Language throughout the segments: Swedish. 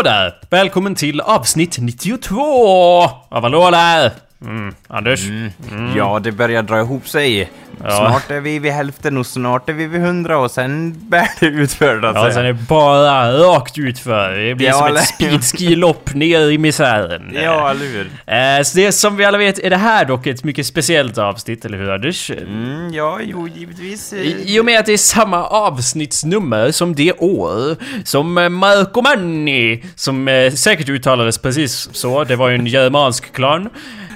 Hallå där! Välkommen till avsnitt 92 av Hallå där! Mm, Anders? Ja, det börjar dra ihop sig. Ja. Snart är vi vid hälften och snart är vi vid hundra och sen bär det utför att Ja, säga. sen är det bara rakt utför. Det blir Ja, som eller- ett speedski-lopp ner i misären. Ja, eller hur? Eh, Så det som vi alla vet är det här dock ett mycket speciellt avsnitt, eller hur Anders? Mm, ja, jo, givetvis. eh, I, I och med att det är samma avsnittsnummer som det år som eh, Marcomanni, som eh, säkert uttalades precis så, det var ju en germansk klan.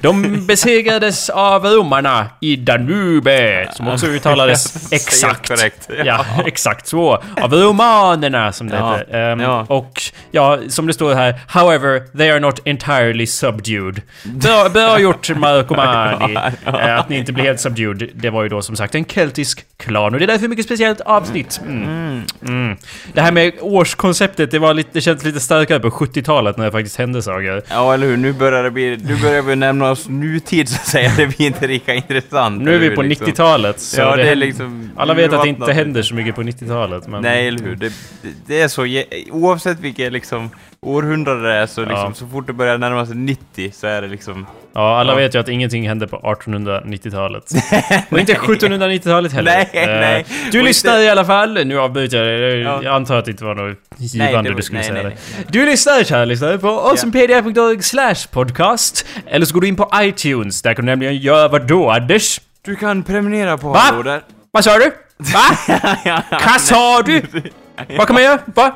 De besegrades av romarna i Danube, som också uttalades exakt. korrekt, ja. Ja, exakt så. Av romanerna, som det Ja, hette. Ehm, ja. Och ja, som det står här, however, they are not entirely subdued. Bra, bra gjort Marcomanni, eh, att ni inte blir helt subdued. Det var ju då som sagt en keltisk klan och det är därför mycket speciellt avsnitt. Mm. Mm. Det här med årskonceptet, det, var lite, det känns lite starkare på 70-talet när det faktiskt hände saker. Ja, eller hur? Nu börjar det bli... Nu börjar vi närma oss nutid, så att säga. Det blir inte lika intressant. Nu är vi på liksom? 90-talet. så Ja, det händer- liksom... Alla vet att det inte händer så mycket på 90-talet. Men... Nej, eller hur? Det, det, det är så... Oavsett vilket liksom århundrade det är så liksom, Ja. så fort det börjar närma sig 90 så är det liksom... Ja, alla Ja. vet ju att ingenting hände på 1890-talet. Och inte 1790-talet heller. Nej, Eh, nej. Du lyssnar i alla fall. Nu avbryter jag dig. Ja. Jag antar att det inte var något givande var- du skulle nej, säga nej, nej. Du lyssnar, kära lyssnare, på awesomepedia.org slash podcast. Eller så går du in på iTunes. Där kan du nämligen göra vad då, Anders? Du kan prenumerera på Va? Vad sa du? Va? Vad sa du? Vad kan man göra? Va?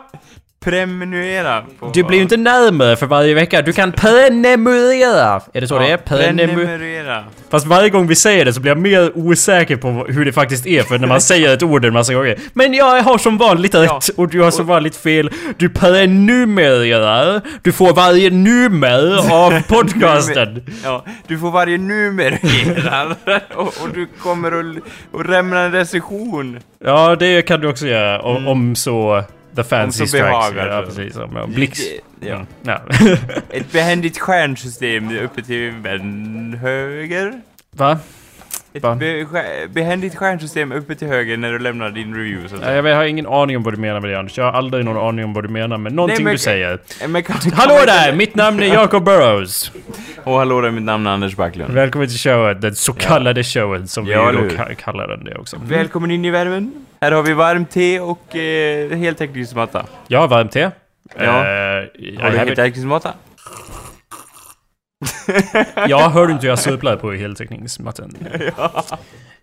Prenumerera på... Du blir ju inte närmare för varje vecka. Du kan prenumerera. Är det så det är? Prenumerera. Fast varje gång vi säger det så blir jag mer osäker på hur det faktiskt är för när man säger ett ord en massa gånger. Men jag har som vanligt rätt Ja. och du har som vanligt fel. Du prenumererar. Du får varje nummer av podcasten. Ja, du får varje nummer och, och du kommer att, lämna en recension. Ja, det kan du också göra om, om så... The fancy strikes. behagar, Ja, precis. Om blix. Ja. Mm, ja. Ett behändigt stjärnsystem uppe till höger. Va? Ett Va? be, behändigt stjärnsystem uppe till höger när du lämnar din review så att Ja. Jag, har ingen aning om vad du menar med det Anders. Jag har aldrig någon aning om vad du menar med någonting men- du säger. Men kan, kan Hallå där! Mitt namn är Jacob Burrows. Och hallå där, mitt namn är Anders Backlund. Välkommen till showet, den så kallade showen som Ja, vi då kallar den det också. Välkommen in i värmen. Här har vi varmt te och eh, heltäckningsmatta. Har varmt te. Ja. Eh, Har du heltäckningsmatta? jag hörde inte hur jag supplade på heltäckningsmattan.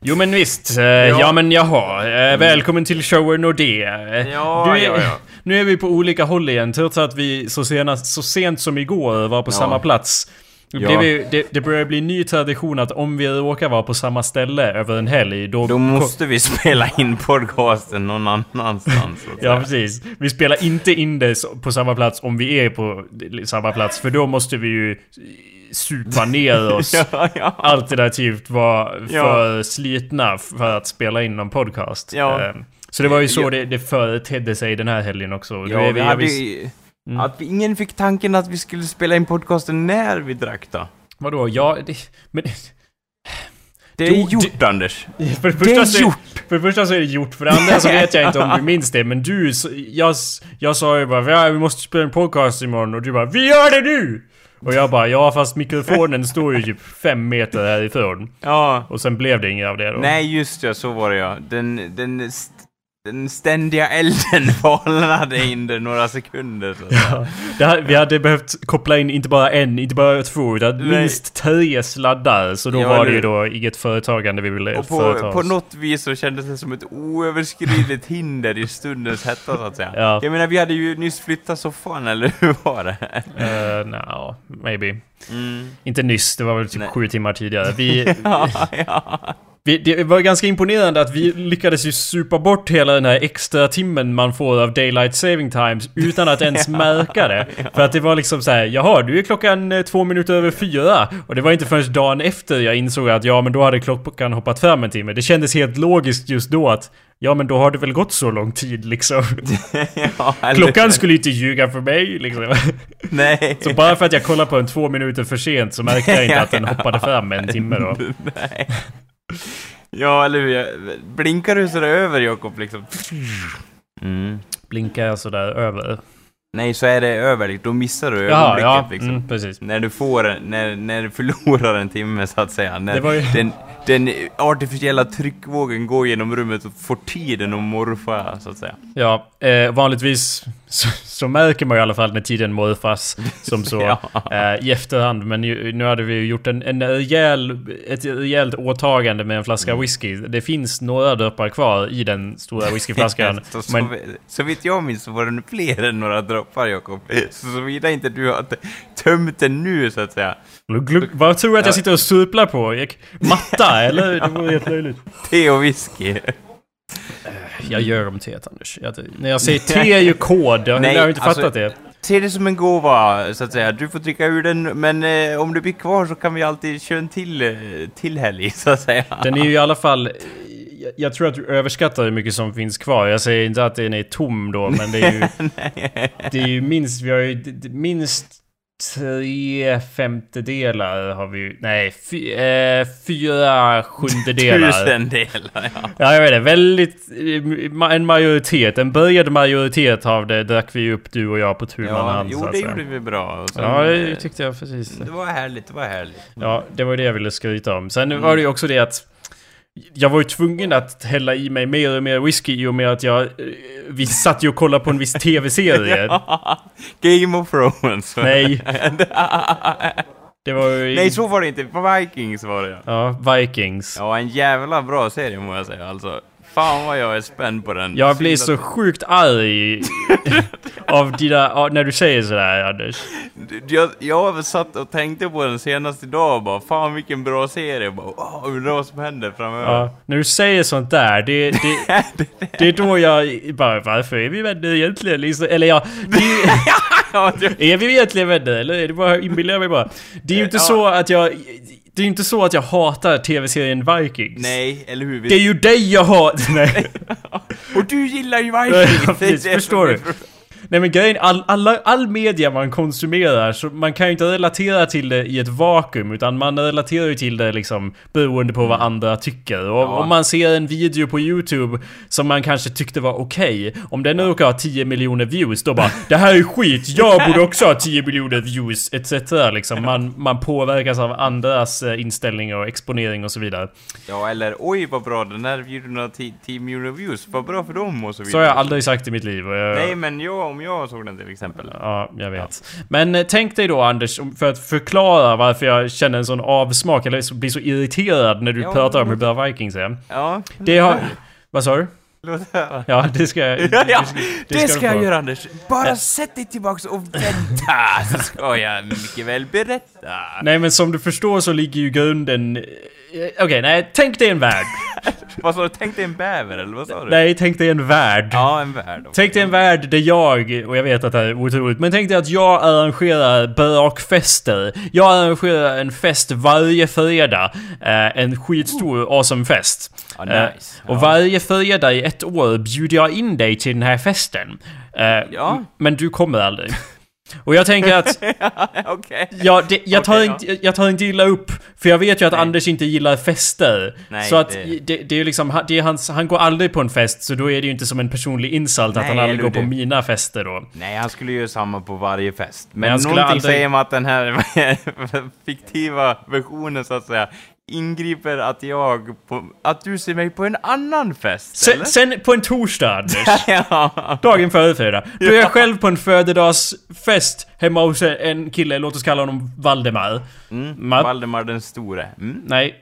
Jo men visst, eh, ja. men jaha. Eh, välkommen till showen och det. Eh, Ja, du är, ja, ja. Nu är vi på olika håll igen, trots att vi så, senast, så sent som igår var på Ja. samma plats. Det, Ja. ju- det, det börjar bli en ny tradition att om vi råkar vara på samma ställe över en helg, då... Då måste vi spela in podcasten någon annanstans. Ja, precis. Vi spelar inte in det på samma plats om vi är på samma plats, för då måste vi ju supa ner oss. ja, ja. Alternativt vara Ja. för slitna för att spela in någon podcast. Ja. Eh, Så det var ju så Ja. det, det företedde sig den här helgen också. Ja, är vi Mm. Att vi, ingen fick tanken att vi skulle spela in podcasten när vi drack då. Vadå? Ja, det, men... Det är Du- gjort, Anders. För det, Det är så, gjort. för det första så är det gjort, för det andra så vet jag inte om du minns det, men du, jag, jag sa ju bara vi måste spela en podcast imorgon och du bara vi gör det nu! Och jag bara ja fast mikrofonen står ju typ fem meter härifrån. Ja. Och sen blev det inget av det då. Nej, just det, så var det ja. Den, den, den ständiga elden falnade under några sekunder. Så. Ja, det här, vi hade behövt koppla in inte bara en, inte bara två, utan Nej. minst tre sladdar. Så då Ja, var det ju då inget företagande vi ville Och på, på något vis så kändes det som ett oöverskridligt hinder i stundens hetta så att säga. Ja. Jag menar, vi hade ju nyss flyttat soffan, eller hur var det? Uh, no, maybe. Mm. Inte nyss, det var väl typ Nej. sju timmar tidigare. Vi, ja, ja. Vi, det var ganska imponerande att vi lyckades ju supa bort hela den här extra timmen man får av Daylight Saving Times utan att ens märka det. För att det var liksom så här, jaha, du är klockan eh, två minuter över fyra. Och det var inte förrän dagen efter jag insåg att ja, men då hade klockan hoppat fram en timme. Det kändes helt logiskt just då att Ja men då har det väl gått så lång tid liksom. ja Klockan skulle inte ljuga för mig liksom. Nej. Så bara för att jag kollade på den två minuter för sent så märkte jag inte att den hoppade fram en timme då. Nej. Ja, eller hur? Blinkar du sådär över, Jakob, liksom? Mm. Blinkar jag sådär över. Nej, så är det över, då missar du Jaha, ögonblicket ja. liksom. Mm, precis. När du får, när, när du förlorar en timme så att säga. När Det var ju- den, den artificiella tryckvågen går genom rummet och får tiden att morfa, så att säga. Ja, eh, vanligtvis så, så märker man ju i alla fall när tiden morfas som så Ja. eh, i efterhand. Men ju, nu hade vi ju gjort en, en rejäl, ett rejält åtagande med en flaska Mm. whisky. Det finns några droppar kvar i den stora whiskyflaskan. så, så, men så vitt jag minns så var den fler än några droppar, Jakob. Så såvida inte du har tömt den nu, så att säga. glugg, vad tror du att jag sitter och suplar på? Matta eller? Det vore helt löjligt. Te och whisky. Jag gör om teet Anders. Jag, när jag säger te är ju kod. Jag, Nej, har inte alltså- fattat det. Se det som en gåva, så att säga. Du får dricka ur den, men eh, om du blir kvar så kan vi alltid köra en till, eh, till helg, så att säga. Den är ju i alla fall... jag- Jag tror att du överskattar hur mycket som finns kvar. Jag säger inte att den är tom då, men det är ju... det är ju minst... Vi har ju minst tre femtedelar har vi. Nej, fy, eh, fyra sjundedelar. Tusendelar, ja. Ja, jag vet det. Väldigt... eh, En majoritet. En börjad majoritet av det drack vi upp du och jag på tu man ja hand, jo, det gjorde vi bra. Sen, Ja, det eh, tyckte jag precis. det var härligt, det var härligt. Ja, det var det jag ville skryta om. Sen Mm. var det ju också det att jag var ju tvungen att hälla i mig mer och mer whisky i och med att jag... eh, Vi satt ju och kollade på en viss tv-serie. Game of Thrones. Nej. Det var ju... Nej, så var det inte. På Vikings var det. Ja, Vikings. Ja, en jävla bra serie må jag säga alltså. Fan vad jag är spänd på den. Jag blir så sjukt arg av dina... av- När du säger sådär Anders. Jag, jag satt och tänkte på den senast idag och bara fan vilken bra serie. Bara, åh, undrar vad som händer framöver. Ja, när du säger sånt där, det, det, det är då jag bara varför är vi vänner egentligen? Liksom, eller ja, Är vi egentligen vänner eller är det bara, inbillar jag mig bara? Det är ju inte Ja. så att jag... Det är ju inte så att jag hatar tv-serien Vikings. Nej, eller hur? Det är ju dig jag hatar! Nej. Och du gillar ju Vikings! precis, är det förstår du? Nej men grejen, all, alla, all media man konsumerar, så man kan ju inte relatera till det i ett vakuum utan man relaterar ju till det liksom beroende på vad andra tycker. Och Ja. om man ser en video på YouTube som man kanske tyckte var okej, om den råkar ha 10 miljoner views, då bara Det här är skit, jag borde också ha 10 miljoner views, etc. Liksom. Man, man påverkas av andras eh, inställningar och exponering och så vidare. Ja, eller oj vad bra, den här videon har 10 10 miljoner views, vad bra för dem och så vidare. Så har jag aldrig sagt i mitt liv. Jag, Nej, men jag, om jag såg den till exempel. Ja, jag vet. Men eh, tänk dig då Anders, för att förklara varför jag känner en sån avsmak, eller blir så irriterad när du Ja, pratar om hur bra Vikings är. Ja, Det har... Vad sa du? Ja, det ska jag... Ja, ja, det det, ska ska, jag göra Anders. Bara sätt dig tillbaks och vänta, så ska jag mycket väl berätta. Nej men som du förstår så ligger ju grunden... eh, Okej, nej, tänk dig en värld. Vad sa du? Tänk dig en bäver, eller vad sa du? Nej, tänk dig en värld. Ja, en värld. Tänk dig en värld där jag, och jag vet att det här är otroligt, men tänk dig att jag arrangerar brakfester. Jag arrangerar en fest varje fredag. Eh, en skitstor awesome fest. Ja, Eh, nice. och Ja. varje fredag i ett år bjuder jag in dig till den här festen. Eh, Ja. Men du kommer aldrig. Och jag tänker att Okej. Ja, det, jag, tar Okej, inte, jag tar inte illa upp. För jag vet ju att Nej. Anders inte gillar fester. Nej, så att det- det, det, är ju liksom, det är hans, han går aldrig på en fest, så då är det ju inte som en personlig insult att Nej, han aldrig går på mina fester då. Nej, han skulle göra samma på varje fest. Men, Men någonting aldrig- säger mig att den här fiktiva versionen, så att säga, ingriper att jag på, att du ser mig på en annan fest, eller? Sen, sen på en torsdag, Anders. ja. Dagen före fredag. Då är jag själv på en födelsedagsfest hemma hos en kille, låt oss kalla honom Valdemar. Mm. Ma- Valdemar den store. Mm. Nej,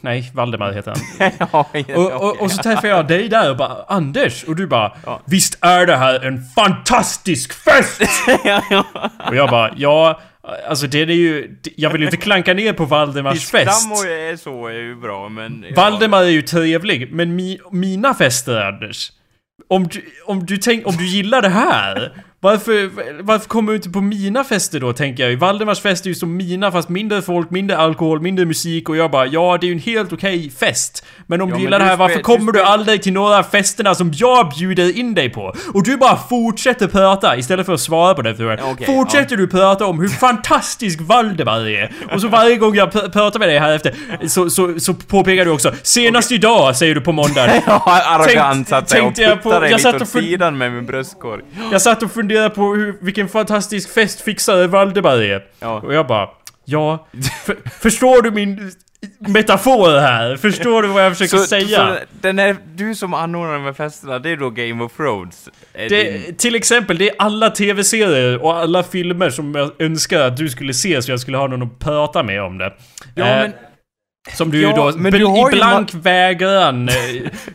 nej, Valdemar heter han. ja, Och, och, och så träffar jag dig där och bara Anders, och du bara Ja. Visst är det här en fantastisk fest? och jag bara ja, alltså det är ju... Jag vill ju inte klanka ner på Valdemars fest. Är så är ju bra, men... Valdemar är ju trevlig, men mi, mina fester Anders om du, om, du tänk, om du gillar det här varför, varför kommer du inte på mina fester då, tänker jag? Valdemars fest är ju som mina, fast mindre folk, mindre alkohol, mindre musik och jag bara Ja, det är ju en helt okej fest Men om Ja, du gillar det du här, varför spel- kommer du du aldrig till några av festerna som jag bjuder in dig på? Och du bara fortsätter prata istället för att svara på den frågan Okej, Fortsätter du prata om hur fantastisk Valdemar är? Och så varje gång jag pr- pratar med dig här efter så, så, så påpekar du också Senast idag, säger du på måndag Ja, arrogant Tänk- så att säga, och tänkte jag på- puttar dig lite satt åt och sidan med min bröstkorg. Jag satt och funderade funderar på hur, vilken fantastisk festfixare Valdemar är. Ja. Och jag bara, ja, för, förstår du min metafor här? Förstår du vad jag försöker säga? Så den är, du som anordnar de här festerna, det är då Game of Thrones? Är din- Det, till exempel, det är alla tv-serier och alla filmer som jag önskar att du skulle se så jag skulle ha någon att prata med om det. Ja, Eh, men... Som du Ja, då, men du har blank vägran, eh,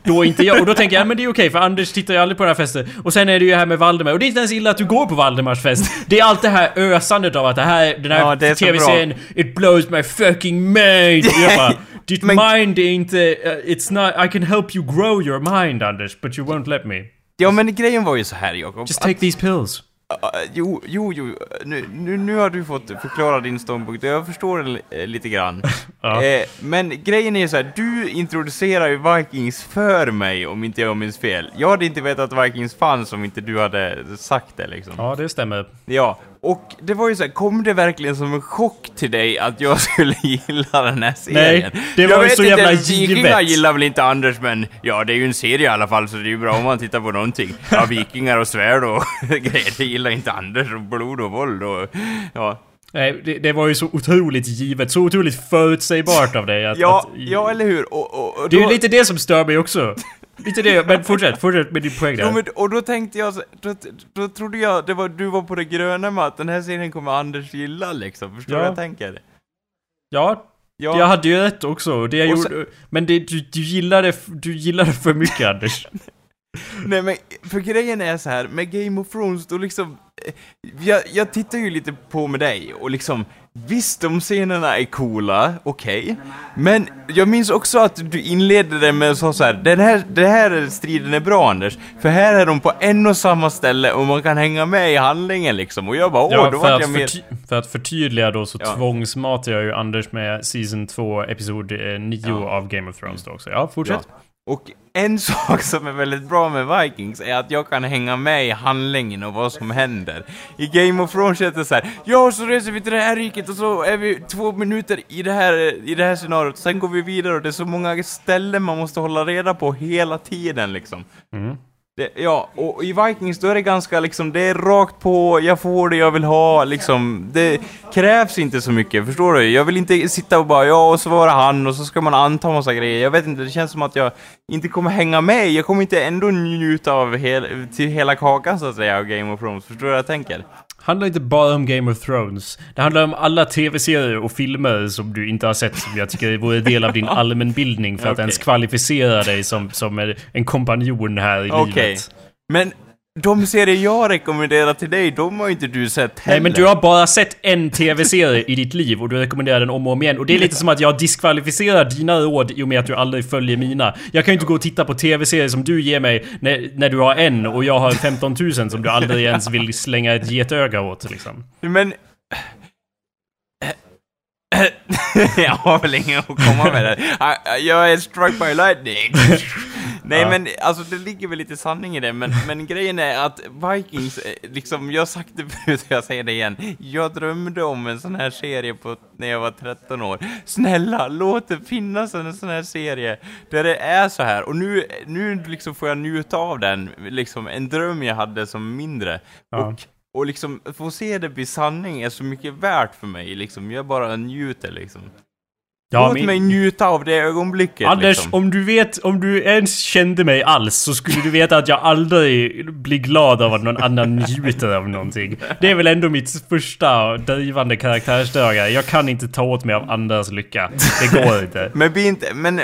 då inte jag. Och då tänker jag, ja, men det är okej för Anders tittar ju aldrig på den här festen. Och sen är det ju här med Valdemar, och det är inte ens illa att du går på Valdemars fest. Det är allt det här ösandet av att det här, den här Ja, tv-serien, it blows my fucking mind. Och jag bara, ditt mind är inte, eh, it's not, I can help you grow your mind Anders, but you won't let me. Ja, men grejen var ju så här, Jakob. Just take these pills. Uh, jo, jo, jo. Nu, nu, nu har du fått förklara din ståndpunkt jag förstår den eh, lite grann. Ja. eh, men grejen är ju så här, du introducerar ju Vikings för mig om inte jag minns fel. Jag hade inte vetat att Vikings fanns om inte du hade sagt det liksom. Ja, det stämmer. Ja, och det var ju så här, kom det verkligen som en chock till dig att jag skulle gilla den här serien? Nej, det var jag ju så jävla Vikingar givet. gillar väl inte Anders, men ja, det är ju en serie i alla fall, så det är ju bra om man tittar på någonting. Ja, vikingar och svärd och grejer, det gillar inte Anders, och blod och våld och ja. Nej, det, det var ju så otroligt givet, så otroligt förutsägbart av dig att... Ja, att, ja eller hur? Och, och, och Det är ju lite det som stör mig också. Lite det, men fortsätt, fortsätt med din poäng där. Jo, men, och då tänkte jag, då, då trodde jag det var, du var på det gröna med att den här serien kommer Anders gilla liksom, förstår du Ja. vad jag tänker? Ja, Ja, jag hade ju rätt också. Det jag Och gjorde, men det, du, du gillade, du gillade för mycket Anders. Nej men, för grejen är så här med Game of Thrones, då liksom... eh, Jag, jag tittar ju lite på med dig, och liksom... Visst, de scenerna är coola, okej. Men jag minns också att du inledde det med så så här, den här, den här striden är bra Anders, för här är de på en och samma ställe och man kan hänga med i handlingen liksom. Och jag bara, åh, Ja, då för, vart att jag mer... för att förtydliga då så Ja. tvångsmatar jag ju Anders med Season 2, Episod 9 Ja. av Game of Thrones då också. Ja, fortsätt. Ja. Och en sak som är väldigt bra med Vikings är att jag kan hänga med i handlingen och vad som händer. I Game of Thrones är det så här, ja så reser vi till det här riket och så är vi två minuter i det här, i det här scenariot, sen går vi vidare och det är så många ställen man måste hålla reda på hela tiden liksom. Mm. Det, ja, och i Vikings då är det ganska liksom, det är rakt på, jag får det jag vill ha, liksom. Det krävs inte så mycket, förstår du? Jag vill inte sitta och bara, ja, och så var det han, och så ska man anta massa grejer. Jag vet inte, det känns som att jag inte kommer hänga med. Jag kommer inte ändå njuta av hel, till hela kakan, så att säga, av Game of Thrones. Förstår du vad jag tänker? Handlar inte bara om Game of Thrones. Det handlar om alla tv-serier och filmer som du inte har sett som jag tycker vore del av din allmänbildning för att Okej. ens kvalificera dig som, som en kompanjon här i Okej. livet. Men de serier jag rekommenderar till dig, de har ju inte du sett heller. Nej men du har bara sett en tv-serie i ditt liv och du rekommenderar den om och om igen. Och det är lite som att jag diskvalificerar dina råd i och med att du aldrig följer mina. Jag kan ju inte gå och titta på tv-serier som du ger mig när, när du har en och jag har 15 000 som du aldrig ens vill slänga ett getöga åt liksom. Men... jag har väl ingen att komma med där. Jag är struck by lightning. Nej Ja. men alltså det ligger väl lite sanning i det, men, men grejen är att Vikings, eh, liksom, jag har sagt det förut och jag säger det igen. Jag drömde om en sån här serie på, när jag var 13 år. Snälla, låt det finnas en sån här serie där det är så här. Och nu, nu liksom får jag njuta av den, liksom en dröm jag hade som mindre. Ja. Och och liksom, få se det bli sanning är så mycket värt för mig, liksom. Jag bara njuter, liksom. Ja, Låt min- mig njuta av det ögonblicket, Anders, liksom. om du vet, om du ens kände mig alls så skulle du veta att jag aldrig blir glad av att någon annan njuter av någonting. Det är väl ändå mitt första drivande karaktärsdrag. Jag kan inte ta åt mig av andras lycka. Det går inte. Men bli inte, men,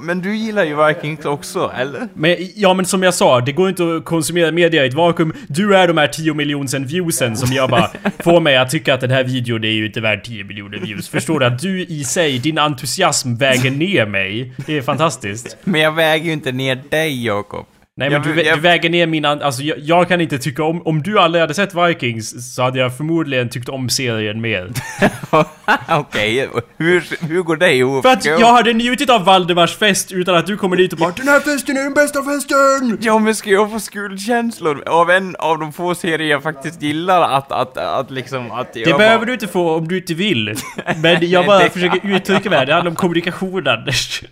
men du gillar ju Vikings också, eller? Men ja, men som jag sa, det går inte att konsumera media i ett vakuum. Du är de här 10 miljonsen viewsen som jag bara får mig att tycka att den här videon är ju inte värd 10 miljoner views. Förstår du? Att du i sig, din entusiasm väger ner mig. Det är fantastiskt. Men jag väger ju inte ner dig, Jakob. Nej men Jag- du, jag- du väger ner min... an- Alltså jag, jag kan inte tycka om... Om du aldrig hade sett Vikings så hade jag förmodligen tyckt om serien mer. Okej, hur, hur går det ihop? För att jag hade njutit av Valdemars fest utan att du kommer dit och bara Den här festen är den bästa festen! Ja, men ska jag få skuldkänslor av en av de få serier jag faktiskt gillar att, att, att liksom, att jag Det behöver bara... du inte få om du inte vill. Men jag bara försöker uttrycka mig. Det handlar om kommunikation Anders.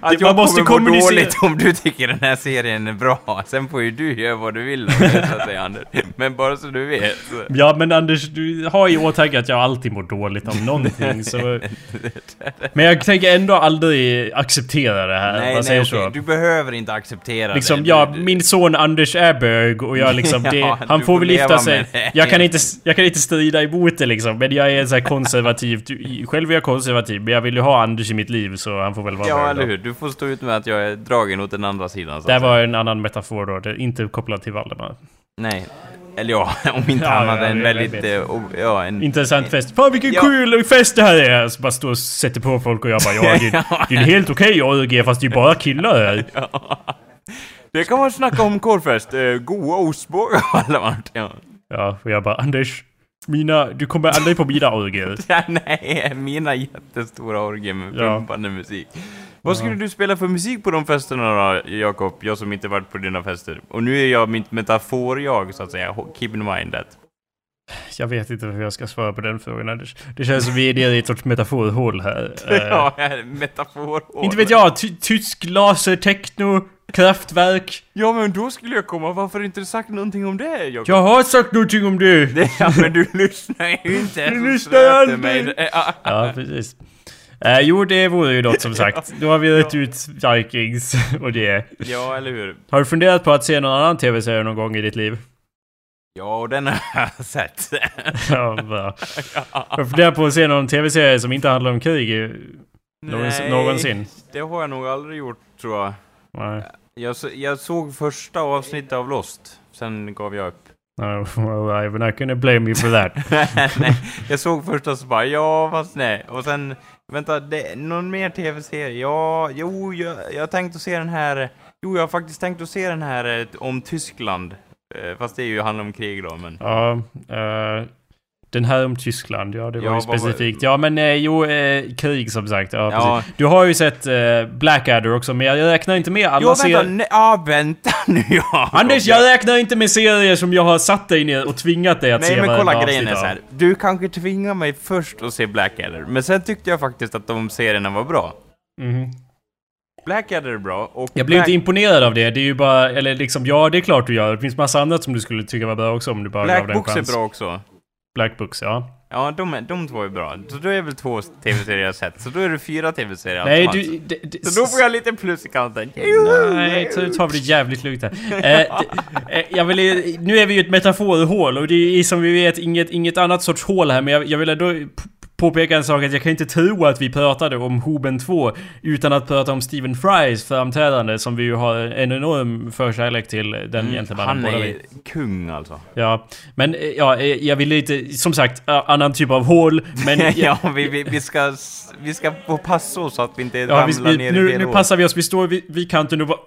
Att Det- jag måste kommunicera. dåligt om du tycker den här serien är bra. Sen får ju du göra vad du vill det, så att säga, Anders. Men bara så du vet. Så. Ja men Anders, du har i åtanke att jag alltid mår dåligt av någonting så... Men jag tänker ändå aldrig acceptera det här, Nej, nej, så? Du behöver inte acceptera Liksom, det. ja, min son Anders är bög och jag liksom, det, Ja, han får väl gifta med sig. Jag kan, inte, jag kan inte strida emot det liksom, men jag är sån här konservativ, själv är jag konservativ, men jag vill ju ha Anders i mitt liv så han får väl vara Ja, eller hur? Du får stå ut med att jag är dragen åt den andra sidan. Så Det var en annan metafor då, det är inte kopplat till Valdemar. Nej. Eller ja, om inte Ja, annat ja, en väldigt... o- ja, en... Intressant fest. Fan vilken Ja. kul fest det här är! Så bara står och sätter på folk och jag bara ja, det, det är helt okej orgie fast det är bara killar här. Det kan man snacka om korvfest. Eh, goa ostbågar har alla varit. Ja. Ja, och jag bara Anders, mina, du kommer aldrig på mina orgier. ja, nej, mina jättestora orgier med Ja. pumpande musik. Vad skulle du spela för musik på de festerna då, Jakob? Jag som inte varit på dina fester. Och nu är jag mitt metafor-jag, så att säga. Keep in mind that. Jag vet inte hur jag ska svara på den frågan Anders. Det känns som vi är nere i ett sorts metaforhål här. Eh, ja, metafor inte vet jag, ty tysk laser, techno, kraftverk. Ja, men då skulle jag komma. Varför har du inte sagt någonting om det, Jakob? Jag har sagt någonting om det! Det, ja, men du lyssnar ju inte. Du lyssnar aldrig. mig. Ja. Ja, precis. Eh, jo, det vore ju något som sagt. Då har vi rätt ut Vikings och det. ja, eller hur? Har du funderat på att se någon annan tv-serie någon gång i ditt liv? Ja, och den har jag sett. Ja, bra. Jag funderar på att se någon tv-serie som inte handlar om krig någonsin. Nej, någonsin. Det har jag nog aldrig gjort, tror jag. Nej. Jag, så- jag såg första avsnittet av Lost. Sen gav jag upp. No, well, I'm not gonna blame you for that. nej, jag såg första så bara, ja fast nej. Och sen, vänta, det, någon mer tv-serie? Ja, jo, jag, jag tänkte se den här, jo jag har faktiskt tänkt att se den här eh, om Tyskland. Eh, Fast det är ju handlar om krig då, men... Ja, eh, den här om Tyskland, ja det var Ja, ju vad var- specifikt. Ja men eh, jo, eh, krig som sagt. Ja, Ja. Du har ju sett eh, Blackadder också, men jag räknar inte med alla Jo, vänta, serier. nej, ah, vänta nu ja! Anders, jag räknar inte med serier som jag har satt dig ner och tvingat dig att se Nej men kolla grejen är så här. Du kanske tvingar mig först att se Blackadder, men sen tyckte jag faktiskt att de serierna var bra. Mhm. Blackadder är bra, och... Jag blir Black- inte imponerad av det. Det är ju bara, eller liksom, ja det är klart du gör. Det finns massa annat som du skulle tycka var bra också om du bara gav Black den en Books är chans. bra också. Black Books, ja. Ja, de, de två är bra. Så då är väl två tv-serier jag sett, så då är det fyra tv-serier Nej, alltså. du... Det, det, Så då får jag lite plus i kanten. Nej, så tar vi det jävligt lugnt här. Eh, det, eh, jag vill, nu är vi ju ett metaforhål och det är som vi vet inget, inget annat sorts hål här men jag, jag vill ändå påpeka en sak att jag kan inte tro att vi pratade om Hoben 2 utan att prata om Stephen Frys framträdande som vi ju har en enorm förkärlek till den gentlemannen Mm, Han båda är vi. kung alltså. Ja, men eh, ja, eh, jag vill lite, som sagt, annan typ av hål men... ja, vi, vi, vi, ska, vi ska passa oss så att vi inte Ja, ramlar vi, ner vi, i nu, fel nu passar vi oss, vi står vid, vid kanten och bara...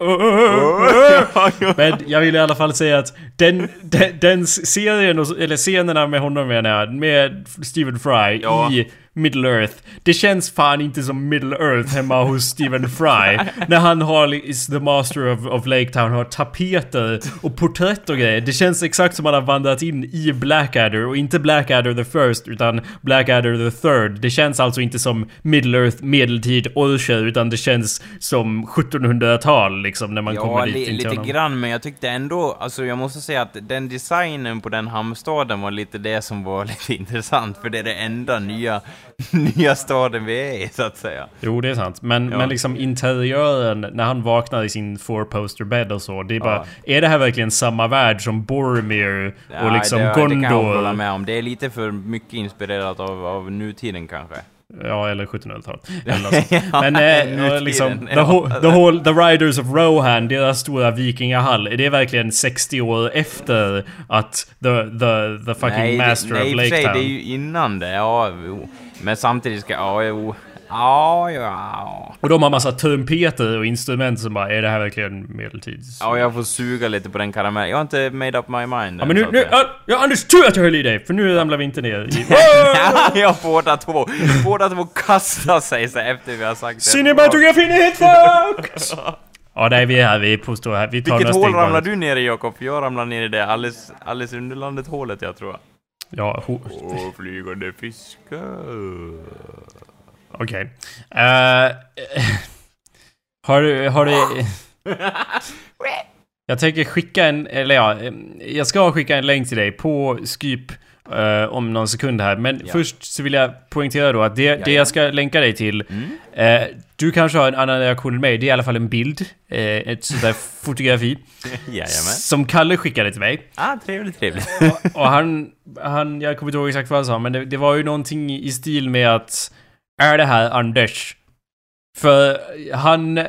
Men jag vill i alla fall säga att den, den, den serien, eller scenerna med honom menar jag, med Stephen Fry Ja. i Middle Earth. Det känns fan inte som Middle Earth hemma hos Stephen Fry. när han har, is the master of, of Lake Town, har tapeter och porträtt och grejer. Det känns exakt som att han har vandrat in i Blackadder och inte Blackadder the first utan Blackadder the third. Det känns alltså inte som Middle Earth medeltid orcher utan det känns som 1700-tal liksom när man Ja, kommer dit li, in till lite honom. grann, men jag tyckte ändå, alltså jag måste säga att den designen på den hamnstaden var lite det som var lite intressant, för det är det enda nya, nya staden vi är i, så att säga. Jo, det är sant. Men, Ja. men liksom interiören, när han vaknar i sin four poster bed och så. Det är bara, Ja. är det här verkligen samma värld som Boromir och liksom det, det kan jag hålla Gondor? med om. Det är lite för mycket inspirerat av, av nutiden kanske. Ja, eller 1700-talet. Eller något sånt. Ja, Men eh, liksom, the, ja. whole, the, whole, the Riders of Rohan, deras stora vikingahall, är det verkligen 60 år efter att the, the, the fucking nej, master det, nej, of Lake Town? det är ju innan det, ja. Men samtidigt ska, ja, jo. Ja, ja. Och de har massa trumpeter och instrument som bara, är det här verkligen medeltids... Ja, jag får suga lite på den karamellen. Jag har inte made up my mind Ja men nu, nu, säga. ja, ja Anders, tur att jag höll i dig! För nu ramlar vi inte ner i... ja, båda två. Båda två kastar sig så efter vi har sagt det. Cinematografin är helt fucked! Ja, nej, vi är här, vi är på stå här. Vi tar Vilket hål ramlar du ner i Jakob? Jag ramlar ner i det alldeles, alldeles underlandet hålet jag tror. Ja, ho- Åh, flygande fiskar. okej. Eh, Har du... Har du... Jag tänker skicka en... Eller ja, jag ska skicka en länk till dig på Skype eh, om någon sekund här. Men Ja. först så vill jag poängtera då att det, det ja. jag ska länka dig till Mm. eh, Du kanske har en annan reaktion än mig. Det är i alla fall en bild. Eh, ett sånt där fotografi. Jajamän. Som Kalle skickade till mig. Ah, trevligt, trevligt. Och han, han, jag kommer inte ihåg exakt vad han sa, men det, det var ju någonting i stil med att Är det här Anders? För han,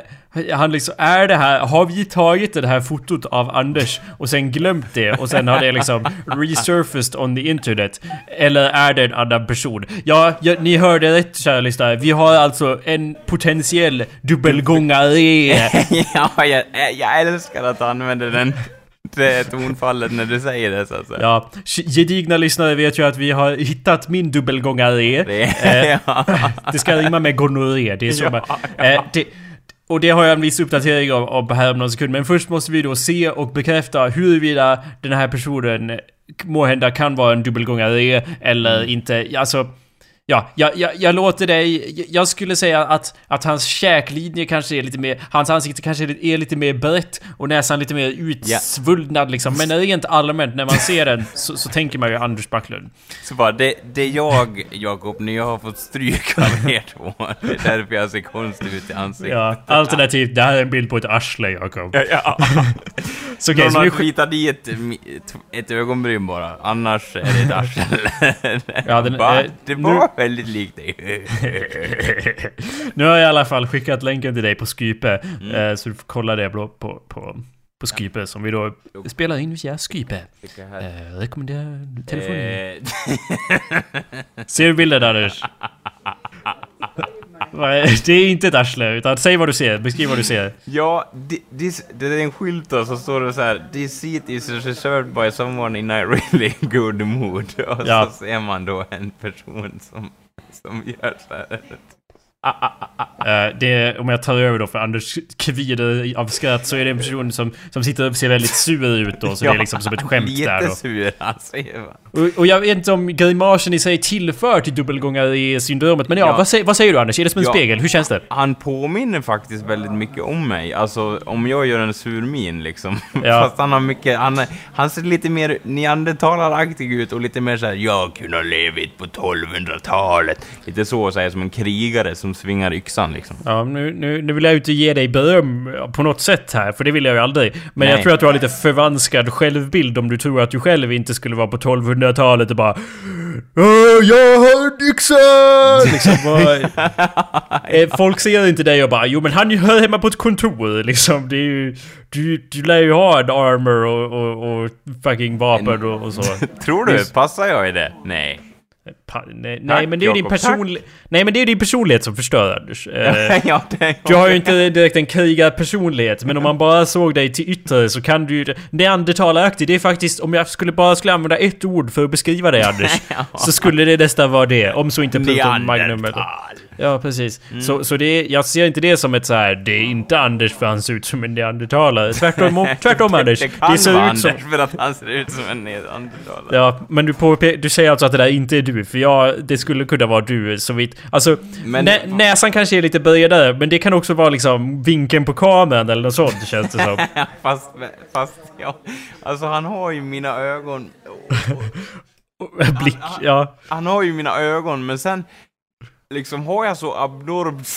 han liksom, är det här, har vi tagit det här fotot av Anders och sen glömt det och sen har det liksom resurfaced on the internet? Eller är det en annan person? Ja, ja ni hörde rätt kära lyssnare. Vi har alltså en potentiell dubbelgångare. ja, jag, jag älskar att du använder den, det tonfallet när du säger det så att säga. Ja, gedigna lyssnare vet ju att vi har hittat min dubbelgångare. Det, Eh, ja. Det ska rimma med gonorré. Det är så Ja, man, eh, det, och det har jag en viss uppdatering om, om här om någon sekund. Men först måste vi då se och bekräfta huruvida den här personen måhända kan vara en dubbelgångare eller Mm. inte. Alltså... Ja, jag, jag, jag låter dig... Jag skulle säga att, att hans käklinje kanske är lite mer... Hans ansikte kanske är lite- är lite mer brett och näsan lite mer utsvullnad liksom. Men rent allmänt när man ser den så, så tänker man ju Anders Backlund. Så bara, det, det är jag, Jakob, när jag har fått stryk av er två. Det är därför jag ser konstig ut i ansiktet. Ja, alternativt, det här är en bild på ett arsle, Jakob. Ja, ja. Så okej, Någon så har nu sk- ritat i ett, ett, ögonbryn bara, annars är det ett arsle. Ja, den- Va? eh, det nu- var väldigt likt dig. nu har jag i alla fall skickat länken till dig på Skype. Mm. eh, Så du får kolla det på, på, på, Skype som vi då spelar in via Skype. Eh, rekommenderar telefonen. Eh, Ser du bilden Anders? Nej, det är inte ett arsle, utan säg vad du ser. Beskriv vad du ser. Ja, this, det är en skylt då, så står det så här This seat is reserved by someone in a really good mood. Och Ja. så ser man då en person som, som gör så här. Eh, det, om jag tar över då för Anders kvider av skratt så är det en person som, som sitter och ser väldigt sur ut då. Så det är liksom som ett skämt där då. sur alltså. Och, och jag vet inte om grimasen i sig tillför till dubbelgångare-syndromet. Men ja, Ja. Vad, säger, vad säger du Anders? Är det som en Ja. spegel? Hur känns det? Han påminner faktiskt väldigt mycket om mig. Alltså om jag gör en sur min liksom. Ja. Fast han har mycket, han, han ser lite mer neandertalaraktig ut och lite mer såhär jag kunde ha levt på 1200-talet. Lite så, så här, som en krigare som svingar yxan liksom. Ja, nu, nu, nu vill jag ju inte ge dig beröm på något sätt här, för det vill jag ju aldrig. Men Nej. jag tror att du har lite förvanskad självbild om du tror att du själv inte skulle vara på 1200-talet och bara "Åh, Jag har yxan! Liksom, vad- Eh, Folk ser inte dig och bara Jo men han hör hemma på ett kontor liksom. Det är ju, du, du lär ju ha en armor och, och, och fucking vapen och, och så. Tror du? Passar jag i det? Nej. Nej, nej men det är ju din personlighet... Nej men det är din personlighet som förstör Anders. Eh, ja, Du har ju inte direkt en krigarpersonlighet, men om man bara såg dig till yttre så kan du ju... Neandertalaraktig, det är faktiskt... Om jag skulle bara skulle använda ett ord för att beskriva dig Anders, så skulle det nästan vara det. Om så inte Pluton Magnum eller... Neandertal. Ja, precis. Så, så det jag ser inte det som ett så här. det är inte Anders för han ser ut som en neandertalare. Tvärtom, tvärtom Anders. Det kan Det ser vara ut som... Anders för att han ser ut som en neandertalare. Ja, men du, påpe- du säger alltså att det där inte är du, för jag, det skulle kunna vara du så vitt... Alltså, Men- nä, näsan kanske är lite bredare, men det kan också vara liksom vinkeln på kameran eller något sånt känns det som. fast, fast, ja. Alltså han har ju mina ögon. Blick, ja. Han har ju mina ögon, men sen liksom har jag så abnormt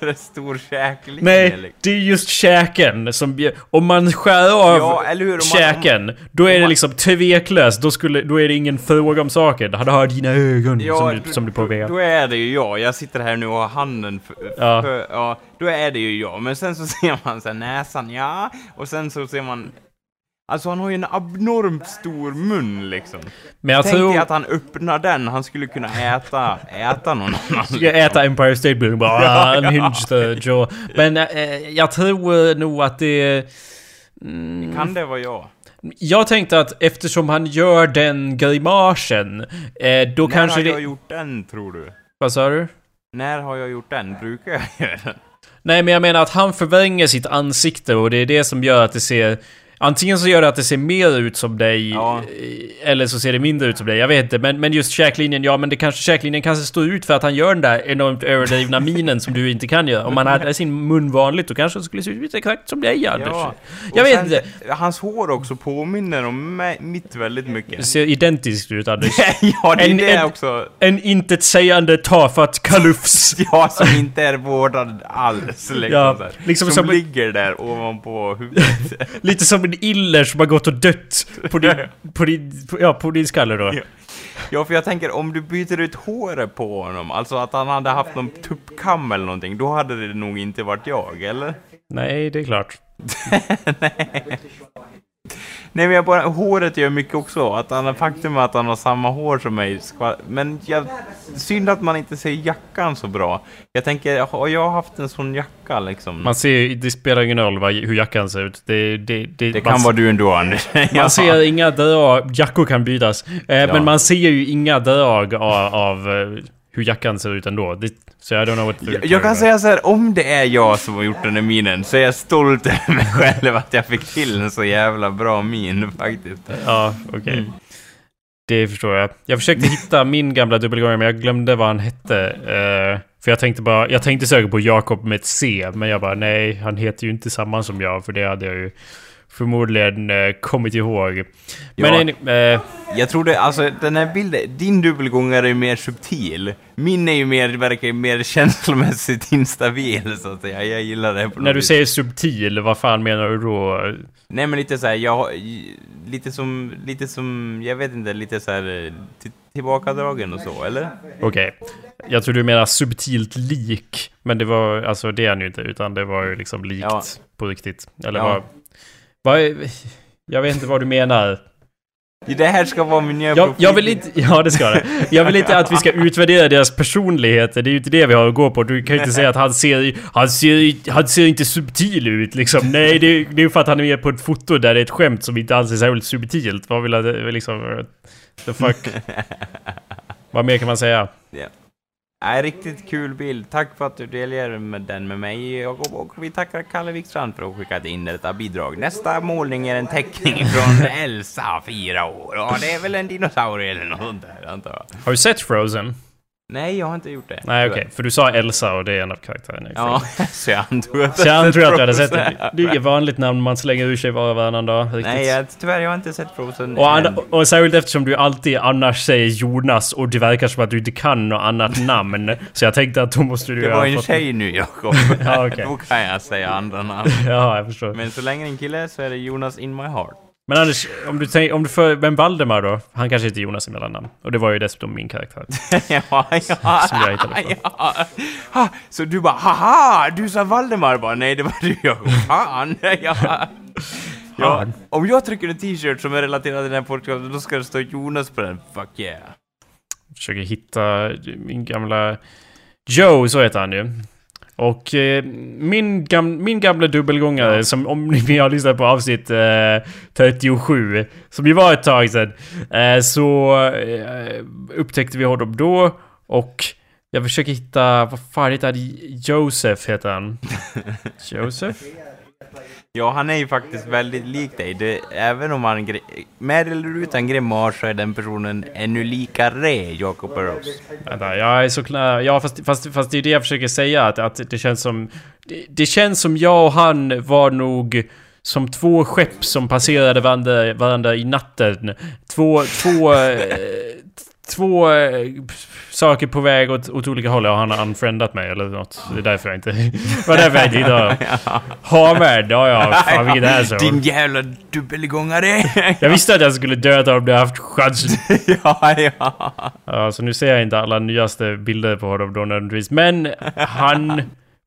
stor, stor käklinje. Nej, liksom. det är just käken som... Om man skär av Ja, hur? Om man- käken, då är om det man- liksom tveklöst. Då, skulle, då är det ingen fråga om saken. Han har dina ögon som, du, som du påpekar. Då är det ju jag. Jag sitter här nu och har handen för, Ja. för, ja. Då är det ju jag. Men sen så ser man så här, näsan, ja. Och sen så ser man... Alltså han har ju en abnormt stor mun liksom. Men jag Tänk tror... dig att han öppnar den, han skulle kunna äta, äta någon annan. Jag äta Empire State Building bara Ja, ah, en ja. the jaw. Men eh, jag tror nog att det... Mm, Kan det vara jag? jag tänkte att eftersom han gör den grimasen, eh, då När kanske har det... jag gjort den, tror du? Vad sa du? När har jag gjort den? Brukar jag göra den? Nej men jag menar att han förvränger sitt ansikte och det är det som gör att det ser... Antingen så gör det att det ser mer ut som dig, Ja. eh, eller så ser det mindre ut som dig. Jag vet inte. Men, men just käklinjen, ja men det kanske käklinjen kanske står ut för att han gör den där enormt överdrivna minen som du inte kan göra. Om man hade sin mun vanligt då kanske det skulle se ut exakt som dig Anders. Ja. Jag vet sen, inte. Hans hår också påminner om mitt väldigt Det mycket. ser identiskt ut Anders. ja, det är En- det en- också. En intetsägande tafatt kalufs. Ja, som inte är vårdad alls. Liksom, Ja, liksom som, som ligger där ovanpå huvudet. Lite som en iller som har gått och dött på din, på din, på, ja, på din skalle då. Ja. ja, för jag tänker om du byter ut håret på honom, alltså att han hade haft någon tuppkam eller någonting, då hade det nog inte varit jag, eller? Nej, det är klart. Nej men jag bara, håret gör mycket också, att han, faktum är att han har samma hår som mig, men jag, synd att man inte ser jackan så bra. Jag tänker, har jag haft en sån jacka liksom? Man ser, det spelar ingen roll vad, hur jackan ser ut. Det, det, det, det man, kan vara du ändå Anders. Ja. Man ser inga drag, jackor kan bytas. Eh, Men man ser ju inga drag av, av eh, hur jackan ser ut ändå. Det, så I don't know what Jag, jag kan säga så här, om det är jag som har gjort den här minen så är jag stolt över mig själv att jag fick till en så jävla bra min faktiskt. Ja, okej. Mm. Det förstår jag. Jag försökte hitta min gamla dubbelgångare men jag glömde vad han hette. Eh, för jag tänkte bara, jag tänkte söka på Jakob med ett C, men jag bara nej, han heter ju inte samma som jag, för det hade jag ju förmodligen eh, kommit ihåg. Men Ja. eh, Jag tror det, alltså den här bilden, din dubbelgångare är mer subtil. Min är ju mer, verkar ju mer känslomässigt instabil så att säga. Jag gillar det när du säger subtil, vad fan menar du då? Nej men lite så här, jag har- lite som, lite som, jag vet inte, lite så här till, tillbakadragen och så, eller? Okej. Jag tror du menar subtilt lik. Men det var, alltså det är han ju inte, utan det var ju liksom likt Ja. på riktigt. Eller Ja. vad... vad är, jag vet inte vad du menar. Det här ska vara nya Jag, jag vill inte... Ja, det ska det. Jag vill inte att vi ska utvärdera deras personligheter. Det är ju inte det vi har att gå på. Du kan ju inte säga att han ser... Han ser, han ser inte subtil ut liksom. Nej, det, det är ju för att han är med på ett foto där det är ett skämt som inte alls är särskilt subtilt. Vad vill jag liksom... The fuck? vad mer kan man säga? Ja. Nej, riktigt kul bild. Tack för att du delar med den med mig, Jakob. Och vi tackar Kalle Wikstrand för att ha skickat in detta bidrag. Nästa målning är en teckning från Elsa, fyra år. Ja, det är väl en dinosaurie eller något sånt där, antar jag. Har du sett Frozen? Nej, jag har inte gjort det. Nej, okej. tyvärr. För du sa Elsa och det är en av karaktärerna i Ja, så jag antog att Så jag antar att du hade sett det. Det är inget vanligt namn man slänger ur sig var och varannan dag. Riktigt. Nej, jag, tyvärr, jag har inte sett Frozen Och, än. an- och särskilt eftersom du alltid annars säger Jonas och det verkar som att du inte kan något annat namn. Så jag tänkte att då måste du Det var en fått- tjej nu, Jakob. Ja, okej. Då kan jag säga andra namn. Ja, jag förstår. Men så länge det är en kille så är det Jonas in my heart. Men Anders, om du tänker, om du för, men Valdemar då? Han kanske heter Jonas i mellannamn. Och det var ju dessutom min karaktär. ja, ja. Som jag hittade på. ja. Ha, så du bara haha, du sa Valdemar bara, nej det var du Jakob. Fan. ja. Ja, om jag trycker en t-shirt som är relaterad till den här podcasten, då ska det stå Jonas på den. Fuck yeah. Försöker hitta min gamla... Joe, så heter han ju. Och eh, min, gam, min gamla dubbelgångare, Ja. som om ni har lyssnat på avsnitt eh, 37, som ju var ett tag sedan, eh, så eh, upptäckte vi honom då och jag försöker hitta, vad fan heter han? Joseph heter han. Joseph? Ja, han är ju faktiskt väldigt lik dig. Det, även om han med eller utan grimas så är den personen ännu likare Jacob Burrows. Vänta, jag är så klar. Ja, fast, fast, fast det är det jag försöker säga. Att, att det känns som... Det, det känns som jag och han var nog som två skepp som passerade varandra, varandra i natten. Två... Två... två eh, saker på väg åt, åt olika håll. Ja, han har unfriendat mig eller något. Det är därför jag inte... Det var därför jag inte hittade Havärd, ja ja. Fan vilket asshole. Din jävla dubbelgångare! Jag visste att jag skulle döda om jag haft chansen. ja, ja. Ja, så nu ser jag inte alla nyaste bilder på honom då nödvändigtvis. Men han...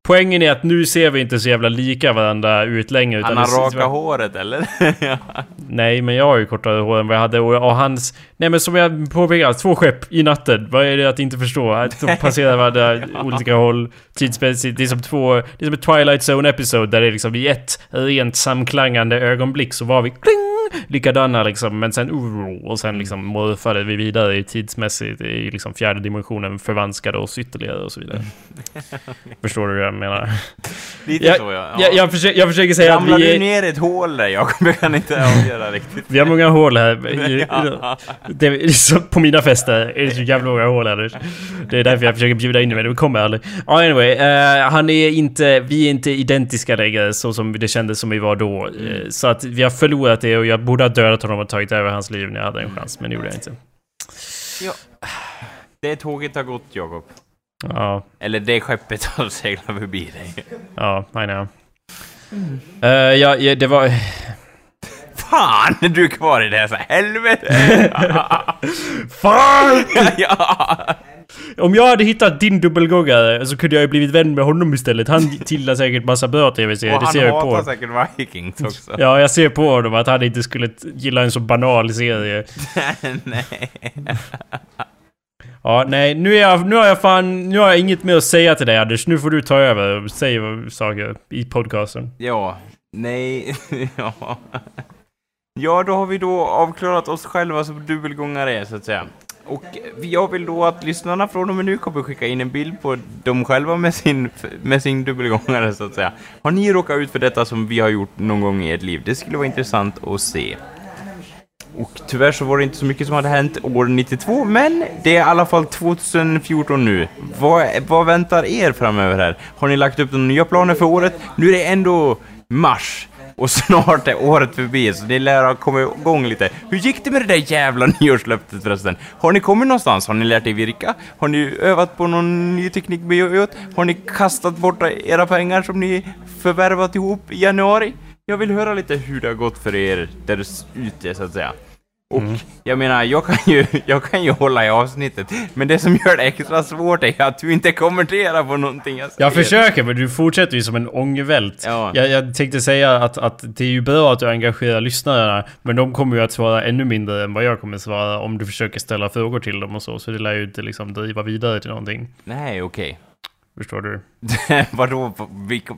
Poängen är att nu ser vi inte så jävla lika varandra ut längre. Han har raka håret, eller? ja. Nej, men jag har ju kortare hår än vad jag hade. Och, och hans... Nej men som jag påpekade, två skepp i natten. Vad är det att inte förstå? Att de passerar varandra olika håll tidsmässigt. Det är som två... Det är som ett Twilight Zone episode där det är liksom i ett rent samklangande ögonblick så var vi kling likadana liksom, men sen uh, och sen liksom morfade vi vidare i tidsmässigt i liksom fjärde dimensionen, förvanskade oss ytterligare och så vidare. Förstår du vad jag menar? Lite Jag, så ja. jag, jag, försöker, jag försöker säga att Ramlar vi du är, ner i ett hål där Jakob? Jag kan inte avgöra riktigt. vi har många hål här. Ja. Det så på mina fester är det så jävla många hål Anders. Det är därför jag försöker bjuda in dig men det kommer aldrig. Ja, anyway. eh, han är inte, vi är inte identiska längre så som det kändes som vi var då. Eh, så att vi har förlorat det och jag borde ha dödat honom och tagit över hans liv när jag hade en chans. Men det gjorde jag inte. Ja. Det tåget har gått Jakob. Ja, Eller det skeppet har seglat förbi dig. ja, I know. Eh, ja, ja, det var... Fan, du är kvar i det här så helvete! Fan! ja. Om jag hade hittat din dubbelgångare så kunde jag ju blivit vän med honom istället. Han gillar säkert massa bra tv-serier, Och det han ser jag på hatar honom. säkert Vikings också. Ja, jag ser på honom att han inte skulle gilla en så banal serie. Nej. Ja, nej, nu, är jag, nu har jag fan... Nu har jag inget mer att säga till dig Anders. Nu får du ta över och säga saker i podcasten. Ja. Nej. ja. Ja, då har vi då avklarat oss själva som dubbelgångare, så att säga. Och jag vill då att lyssnarna från och med nu kommer skicka in en bild på dem själva med sin, med sin dubbelgångare, så att säga. Har ni råkat ut för detta som vi har gjort någon gång i ert liv? Det skulle vara intressant att se. Och tyvärr så var det inte så mycket som hade hänt år 92, men det är i alla fall 2014 nu. Vad, vad väntar er framöver här? Har ni lagt upp några nya planer för året? Nu är det ändå mars. Och snart är året förbi, så ni lär ha kommit igång lite. Hur gick det med det där jävla nyårslöftet förresten? Har ni kommit någonstans? Har ni lärt er virka? Har ni övat på någon ny teknik med jojot? Har ni kastat bort era pengar som ni förvärvat ihop i januari? Jag vill höra lite hur det har gått för er där ute, så att säga. Och jag menar, jag kan, ju, jag kan ju hålla i avsnittet, men det som gör det extra svårt är att du inte kommenterar på någonting jag säger. Jag försöker, men du fortsätter ju som en ångvält. Ja. Jag, jag tänkte säga att, att det är ju bra att du engagerar lyssnarna, men de kommer ju att svara ännu mindre än vad jag kommer svara om du försöker ställa frågor till dem och så. Så det lär ju inte liksom driva vidare till någonting. Nej, okej. Förstår du? Vadå, vilka,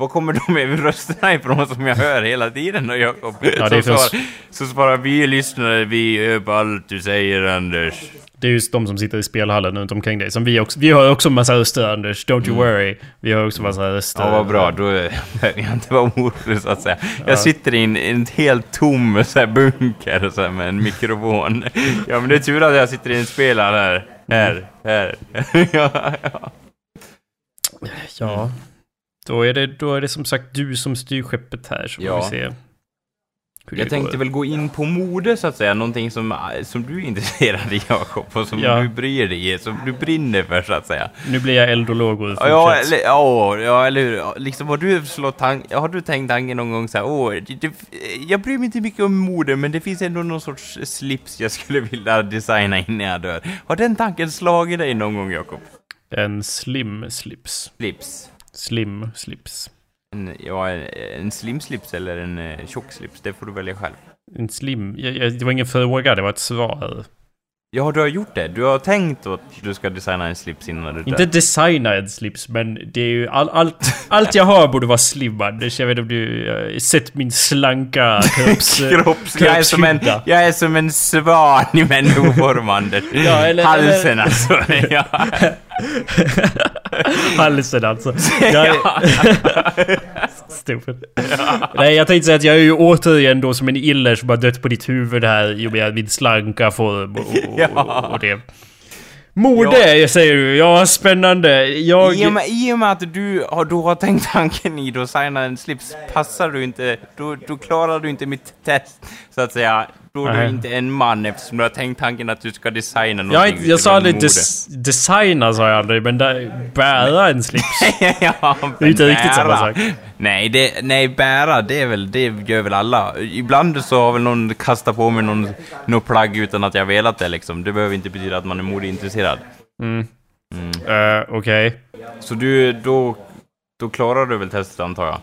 var kommer de med rösterna ifrån som jag hör hela tiden då, Jakob? Ja, det så, svarar, så svarar vi lyssnare, vi hör på allt du säger, Anders. Det är just de som sitter i spelhallen runt omkring dig. Som vi också. Vi har också massa röster Anders. Don't you worry. Vi har också massa röster. Mm. Ja, vad bra. Då behöver jag inte vara orolig, så att säga. Jag sitter i en, en helt tom så här, bunker så här, med en mikrofon. Ja, men det är tur att jag sitter i en spelare här. Här, här. ja, ja. Ja. Då är, det, då är det som sagt du som styr skeppet här. Så Ja. får vi se. Jag tänkte går. väl gå in på mode, så att säga. Någonting som, som du är intresserad i, Jakob. Och som Ja. du bryr dig i, som du brinner för, så att säga. Nu blir jag eldolog och Ja, eller, ja, ja, eller hur? Liksom, har du, slått har du tänkt tanken någon gång så här, åh, det, jag bryr mig inte mycket om mode, men det finns ändå någon sorts slips jag skulle vilja designa innan jag dör. Har den tanken slagit dig någon gång, Jakob? En slim slips. Slips? Slim slips. En, ja, en, slim slips eller en eh, tjock slips, det får du välja själv. En slim... Jag, jag, det var ingen fråga, det var ett svar. Ja, du har gjort det. Du har tänkt att du ska designa en slips innan du dör. Inte designa en slips, men det är ju all, allt, allt jag har borde vara slim Anders. Jag vet inte om du uh, sett min slanka kropps... Kropps, jag, är som en, jag är som en svan i människoform, Anders. Ja, eller- Halsen eller- alltså. ja. Halsen alltså. Jag, Stupid. Nej, jag tänkte säga att jag är ju återigen då som en iller som har dött på ditt huvud här i och med min slanka form och, och, Ja. och det. Mode säger du. Ja, spännande. Jag... I, och med, I och med att du har, du har tänkt tanken i att signa en slips passar du inte, då, då klarar du inte mitt test, så att säga. Då är du Nej. inte en man eftersom du har tänkt tanken att du ska designa Jag, någonting jag sa utifrån aldrig des, designa sa jag aldrig, men där, bära en slips. ja, Det är inte riktigt samma sak. Nej, det, nej, bära, det är väl, det gör väl alla. Ibland så har väl någon kastat på mig någon, någon plagg utan att jag velat det liksom. Det behöver inte betyda att man är modeintresserad. Eh, Okej. Så du, då, då klarar du väl testet antar jag?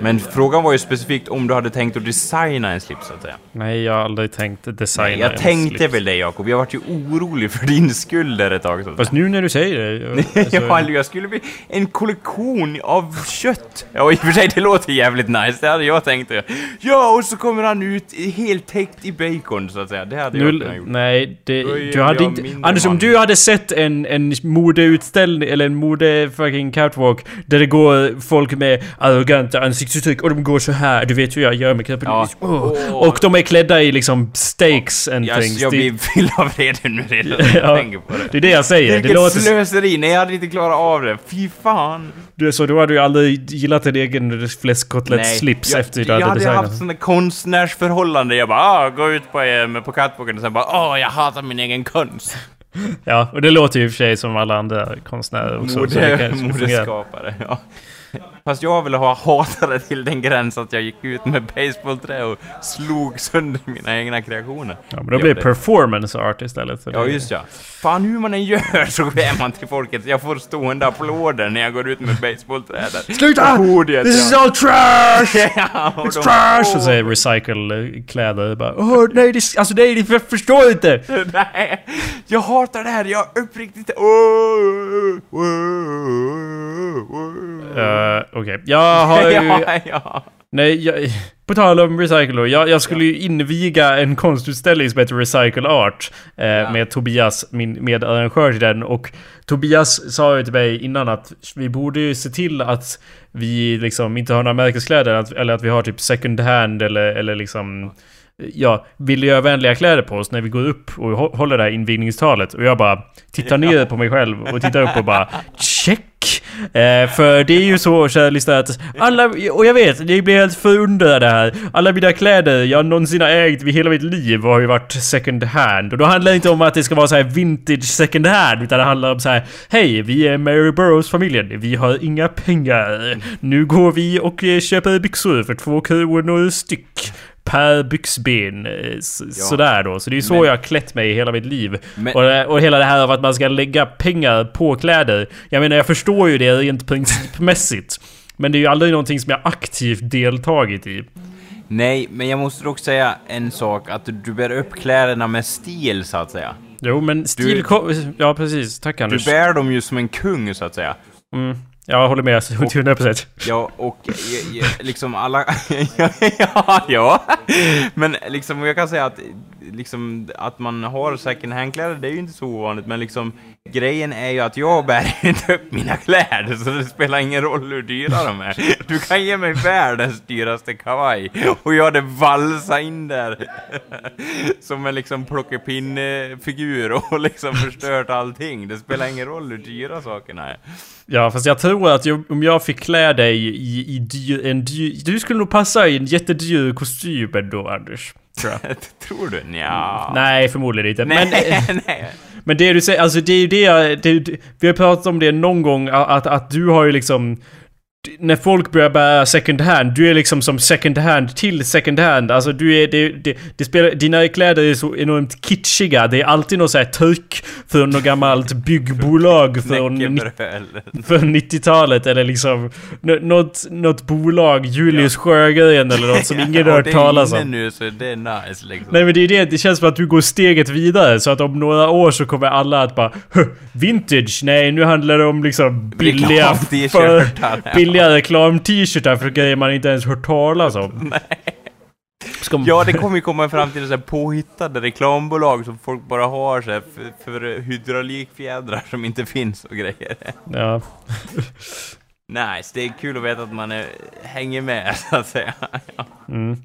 Men frågan var ju specifikt om du hade tänkt att designa en slips, så att säga. Nej, jag har aldrig tänkt designa Jag en tänkte slips. väl det, Jakob. Jag vart ju orolig för din skull där ett tag. Så Fast nu när du säger det... jag- alltså- ja, eller jag skulle bli en kollektion av kött. Ja, i och för sig, det låter jävligt nice. Det hade jag tänkt. Ja, och så kommer han ut helt täckt i bacon, så att säga. Det hade jag kunnat Nu, gjort. nej, det, du hade jag inte... Anders, om du hade sett en, en modeutställning eller en mode fucking catwalk där det går folk med arroganta ansiktsuttryck och de går så här. Du vet hur jag gör med kapitalism. Ja. Åh. Åh. Och de är klädda i liksom steaks and Jag, things. jag Det- blir fylld av vrede nu redan när jag Ja, tänker på det. det är det jag säger. Det Vilket låter... slöseri! Nej, jag hade inte klarat av det. Fy fan! Du, så då hade du aldrig gillat en egen fläskkotlett-slips efter du jag hade hade designat haft sådana konstnärsförhållande. Jag bara ah, gå ut på, eh, på catwalken och sen bara åh, jag hatar min egen konst. Ja, och det låter ju i och för sig som alla andra konstnärer också. så det Mode, kanske skulle fungera. modeskapare, ja. Fast jag ville ha hatare till den gräns att jag gick ut med baseballträ och slog sönder mina egna kreationer. Ja, men då blir det performance art istället. Så Ja, just ja. Fan, hur man än gör så är man till folket. Jag får stående applåder när jag går ut med baseballträ där. Sluta! Podiet, This is ja. all trash! ja, It's de- trash! Och säger recycle-kläder bara Åh nej, det, alltså nej, det, jag förstår inte! Nej, jag hatar det här. Jag uppriktigt... Åh, åh, åh, åh. Uh, Okej, jag har ju... ja, ja. Nej, jag, på tal om recycle. Jag, jag skulle ju inviga en konstutställning som heter Recycle Art. Eh, Ja. Med Tobias, min medarrangör till den. Och Tobias sa ju till mig innan att vi borde ju se till att vi liksom inte har några märkeskläder. Att, eller att vi har typ second hand eller, eller liksom... Ja, miljövänliga kläder på oss när vi går upp och hå- håller det här invigningstalet. Och jag bara tittar ner på mig själv och tittar upp och bara check! Eh, för det är ju så, kära lyssnare, att alla, och jag vet, det blir helt förundrade här. Alla mina kläder jag någonsin har ägt vid hela mitt liv har ju varit second hand. Och då handlar det inte om att det ska vara så här vintage second hand, utan det handlar om så här: Hej, vi är Mary Burroughs-familjen. Vi har inga pengar. Nu går vi och eh, köper byxor för två kronor styck. Per byxben. eh, s- Sådär då. Så det är så Men- jag har klätt mig i hela mitt liv. Men- Och, det- och hela det här av att man ska lägga pengar på kläder. Jag menar, jag förstår ju det rent principmässigt. Men det är ju aldrig någonting som jag aktivt deltagit i. Nej, men jag måste dock säga en sak. Att du bär upp kläderna med stil, så att säga. Jo, men stil... ko- Ja, precis. Tack Du Anders. bär dem ju som en kung, så att säga. Mm. Jag håller med till 100%. Ja, och liksom alla... ja, ja. Men liksom, jag kan säga att liksom, att man har second hand-kläder, det är ju inte så ovanligt, men liksom grejen är ju att jag bär inte upp mina kläder, så det spelar ingen roll hur dyra de är. Du kan ge mig världens dyraste kavaj, och jag hade valsat in där som en liksom plockepinnfigur och liksom förstört allting. Det spelar ingen roll hur dyra sakerna är. Ja, fast jag tror att jag, om jag fick klä dig i, i dyr, en dyr... Du skulle nog passa i en jättedyr kostym ändå, Anders. Tror jag. Tror du? Nja. Nej, förmodligen inte. Men, Nej. Men det du säger, alltså det är ju det, jag- det Vi har pratat om det någon gång, att, att du har ju liksom... När folk börjar bära second hand, du är liksom som second hand till second hand. Alltså du är... Det, det, det spelar, dina kläder är så enormt kitschiga. Det är alltid något sånt här tryck från något gammalt byggbolag från, från 90-talet eller liksom... nå- Något, något bolag, Julius Sjögren eller något som ingen har hört talas om. nu så det är nice liksom. Nej men det är det, det känns som att du går steget vidare så att om några år så kommer alla att bara "Huh, Vintage? Nej nu handlar det om liksom billiga... Reklam-t-shirtar. billiga reklam-t-shirtar för grejer man inte ens hört talas om. Ska man- Ja, det kommer ju komma fram till så här påhittade reklambolag som folk bara har så här för, för hydraulikfjädrar som inte finns och grejer. ja. Nice, det är kul att veta att man är, hänger med så att säga. Ja. Mm.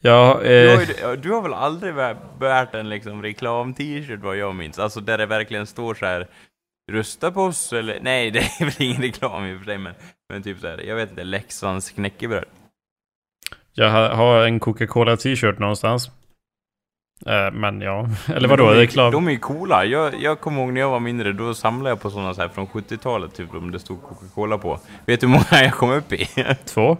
Ja, Du, har eh, ju, du har väl aldrig bär- bärt en liksom reklam-t-shirt vad jag minns? Alltså där det verkligen står så här Rösta på oss eller? Nej, det är väl ingen reklam i och för sig men, men typ så här, jag vet inte, Leksands knäckebröd. jag har- en Coca-Cola t-shirt någonstans. Eh, men ja, eller vadå? de är, Reklam? De är ju coola. Jag, jag kommer ihåg när jag var mindre, då samlade jag på sådana så här från 70-talet, typ om det stod Coca-Cola på. Vet du hur många jag kom upp i? Två?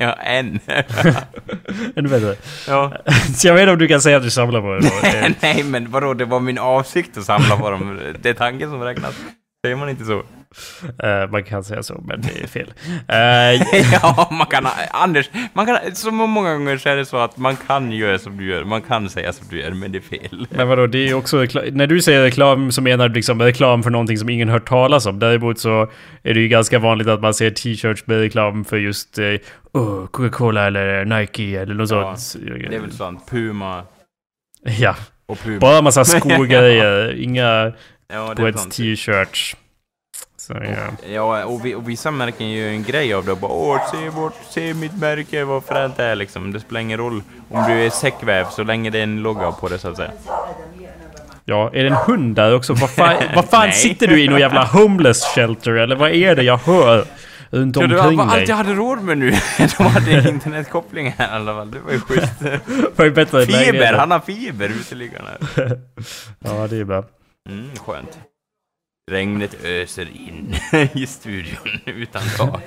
ja, en. Ännu bättre. ja. Så jag vet inte om du kan säga att du samlar på. Eh, Nej, men vadå, det var min avsikt att samla på dem. Det är tanken som räknas. Säger man inte så? Eh, man kan säga så, men det är fel. Eh, ja, man kan... Anders, man kan, så många gånger så är det så att man kan göra som du gör, man kan säga som du gör, men det är fel. men vadå, det är också... När du säger reklam så menar du liksom reklam för någonting som ingen hört talas om. Däremot så är det ju ganska vanligt att man ser t-shirts med reklam för just eh, oh, Coca-Cola eller Nike eller något Ja, sånt. Det är väl sant. Puma Ja, och Puma. bara massa skogrejer. Inga ja, sant. t-shirts. Så ja. Ja, och, vi, och vissa märken gör ju en grej av det. Bara, Åh, se, bort, se mitt märke, vad fränt det är liksom. Det spelar ingen roll om du är säckväv så länge det är en logga på det så att säga. Ja, är det en hund där också? Vad fan, vad fan sitter du i någon jävla homeless shelter eller vad är det jag hör runt Ja, det var omkring allt dig? jag hade råd med nu. De hade internetkoppling här i alla fall. Det var ju schysst. Var ju bättre än Fiber, han har fiber, uteliggaren här. Ja, det är bra. Mm, skönt. Regnet öser in i studion utan tak.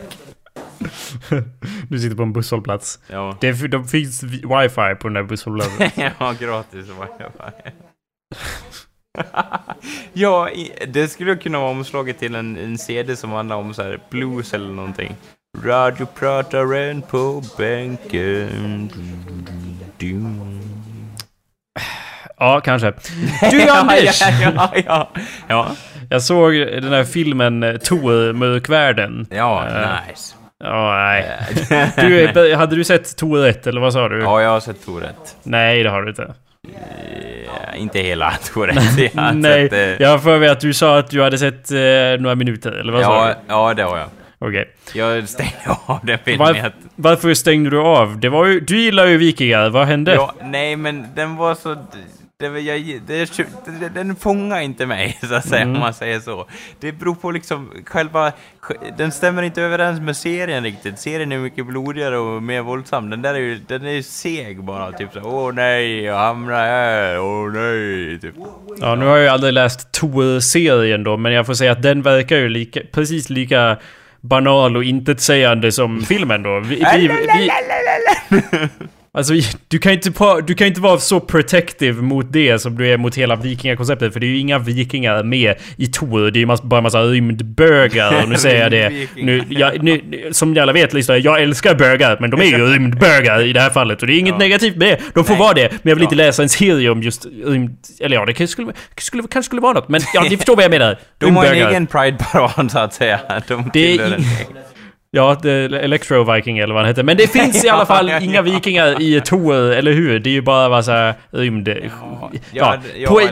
Du sitter på en busshållplats. Ja, Det, de finns wifi på den där busshållplatsen. ja gratis wifi. ja, det skulle kunna vara omslaget till en, en CD som handlar om så här blues eller någonting. Radioprataren på bänken. Du, du, du. Ja, kanske. Du Anders! ja, ja, ja, ja. Jag såg den här filmen eh, Tor, Mörkvärlden. Ja, Eh, nice. Ja, nej. Du, eh, hade du sett Tor 1 eller vad sa du? Ja, jag har sett Tourette. Nej, det har du inte. Eh, inte hela Tourette. Jag har Nej, sett, jag har för mig att du sa att du hade sett eh, några minuter, eller vad sa ja, du? ja, det har jag. Okej. Jag stängde av den filmen. Var, varför stängde du av? Det var ju, du gillar ju vikingar, vad hände? Ja, nej, men den var så... Det, jag, det, den fångar inte mig, så att säga, Mm. om man säger så. Det beror på liksom själva... Den stämmer inte överens med serien riktigt. Serien är mycket blodigare och mer våldsam. Den där är ju, den är seg bara, typ så Åh nej, jag hamnar här, åh nej, typ. Ja, nu har jag ju aldrig läst Tor-serien då, men jag får säga att den verkar ju lika, precis lika banal och intetsägande som filmen då. Vi, vi, vi, alltså, du kan, inte du kan inte vara så protective mot det som du är mot hela vikingakonceptet, för det är ju inga vikingar med i Tor. Det är ju bara en massa rymdbögar, och nu säger jag det. Nu, jag, nu, som alla vet, lyssnare, jag älskar bögar, men de är ju rymdbögar i det här fallet, och det är inget Ja. negativt med det. De får Nej. vara det, men jag vill inte läsa en serie om just rymd... Eller ja, det kanske skulle, skulle, kanske skulle vara något, men ja, ni förstår vad jag menar. De har en egen Pride-parad, så att säga. De Det är Ja, Electro Viking eller vad han heter. Men det finns i alla fall Ja, inga ja. vikingar i Tor, eller hur? Det är ju bara massa rymd... Ja,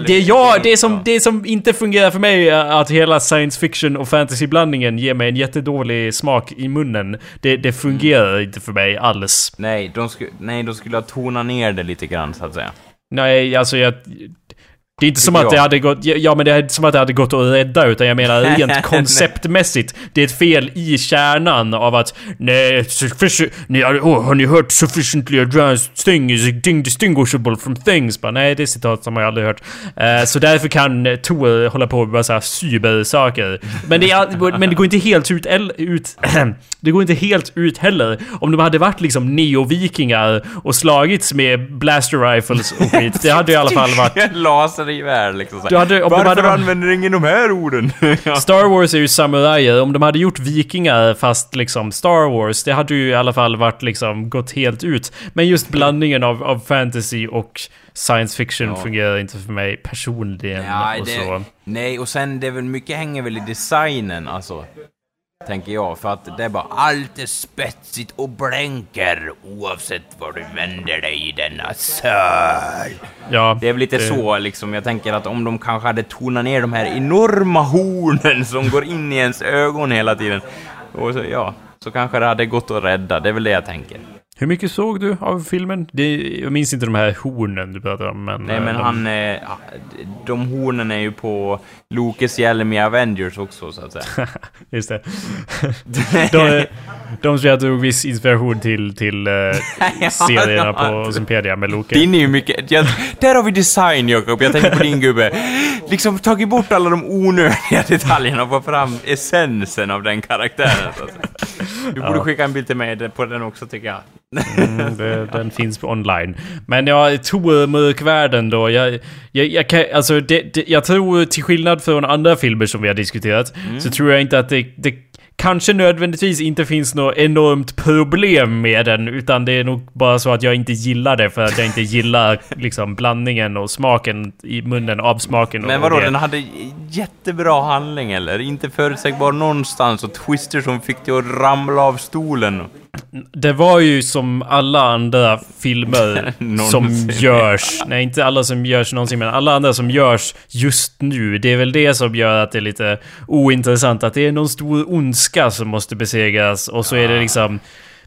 det, jag, som, det som inte fungerar för mig är att hela science fiction och fantasy-blandningen ger mig en jättedålig smak i munnen. Det, det fungerar inte för mig alls. Nej, de nej, de skulle ha tonat ner det lite grann, så att säga. Nej, alltså jag... Det är inte som att det hade gått... Ja, men det är inte som att det hade gått att rädda, utan jag menar rent konceptmässigt. Det är ett fel i kärnan av att... Nej, ni har, oh, har ni hört 'Sufficiently advanced thing is distinguishable from things' bara, Nej, det citat som jag aldrig hört. Eh, så därför kan Tor hålla på med massa cybersaker. Men det, är, men det går inte helt ut... ut det går inte helt ut heller. Om de hade varit liksom neo-vikingar och slagits med blaster rifles och skit. Det hade i alla fall varit... Lasergevär liksom så. Du hade- om de Varför hade varit- använder ingen de här orden? ja. Star Wars är ju samurajer. Om de hade gjort vikingar fast liksom Star Wars, det hade ju i alla fall varit liksom gått helt ut. Men just blandningen av, av fantasy och science fiction Ja. fungerar inte för mig personligen. Ja, och det, så. nej, och sen det är väl mycket hänger väl i designen, alltså. Tänker jag, för att det är bara allt är spetsigt och blänker oavsett var du vänder dig i denna sal. Ja, Det är väl lite det- så liksom, jag tänker att om de kanske hade tonat ner de här enorma hornen som går in i ens ögon hela tiden. Och så, ja, så kanske det hade gått att rädda, det är väl det jag tänker. Hur mycket såg du av filmen? Det, jag minns inte de här hornen du pratade om, men... Nej eh, men de, han, eh, de hornen är ju på Lokes hjälm i Avengers också så att säga. Just det. de, de som jag tog viss inspiration till, till eh, serierna på Wikipedia med Loke. Din är ju mycket... Jag, där har vi design, Jakob. Jag tänker på din gubbe. Liksom tagit bort alla de onödiga detaljerna och få fram essensen av den karaktären. Så att säga. Du borde Ja. skicka en bild till mig på den också, tycker jag. Mm, det, den finns online. Men ja, Tor Mörkvärlden då. Jag, jag, jag, kan, alltså det, det, jag tror till skillnad från andra filmer som vi har diskuterat. Mm. Så tror jag inte att det, det kanske nödvändigtvis inte finns något enormt problem med den. Utan det är nog bara så att jag inte gillar det för att jag inte gillar liksom blandningen och smaken i munnen av smaken. Men vadå, den hade jättebra handling eller? Inte förutsägbar någonstans och twister som fick dig att ramla av stolen. Det var ju som alla andra filmer som görs. Nej, inte alla som görs någonsin, men alla andra som görs just nu. Det är väl det som gör att det är lite ointressant. Att det är någon stor ondska som måste besegras och så är det liksom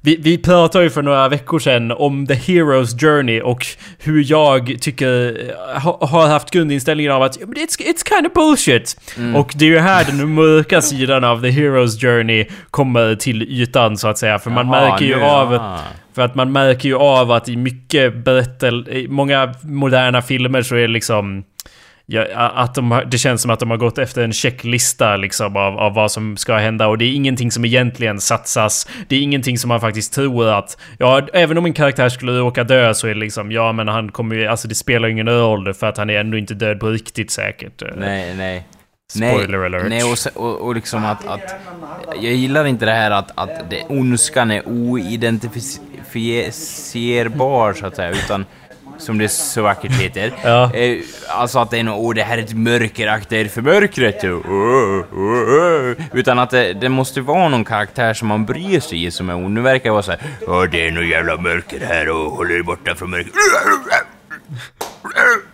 vi, vi pratade ju för några veckor sedan om The Hero's Journey och hur jag tycker eh, ha, har haft grundinställningen av att it's, it's kind of bullshit. Mm. Och det är ju här den mörka sidan av The Hero's Journey kommer till ytan så att säga. För man Jaha, märker ju av... För att man märker ju av att i mycket berättel... I många moderna filmer så är det liksom ja, att de, det känns som att de har gått efter en checklista liksom av, av vad som ska hända och det är ingenting som egentligen satsas. Det är ingenting som man faktiskt tror att, ja, även om en karaktär skulle råka dö så är det liksom, ja men han kommer ju, alltså det spelar ingen roll för att han är ändå inte död på riktigt säkert. Nej, nej. Spoiler nej, alert. Nej, och, och, och liksom att, att... Jag gillar inte det här att, att det, ondskan är oidentifierbar, så att säga, utan som det så vackert heter. ja. eh, alltså att det är något, åh det här är ett mörkerakter för mörkret. Oh, oh, oh, Utan att det, det, måste vara någon karaktär som man bryr sig i som är ond. Nu verkar det vara såhär, åh det är något jävla mörker här och håller borta från mörker.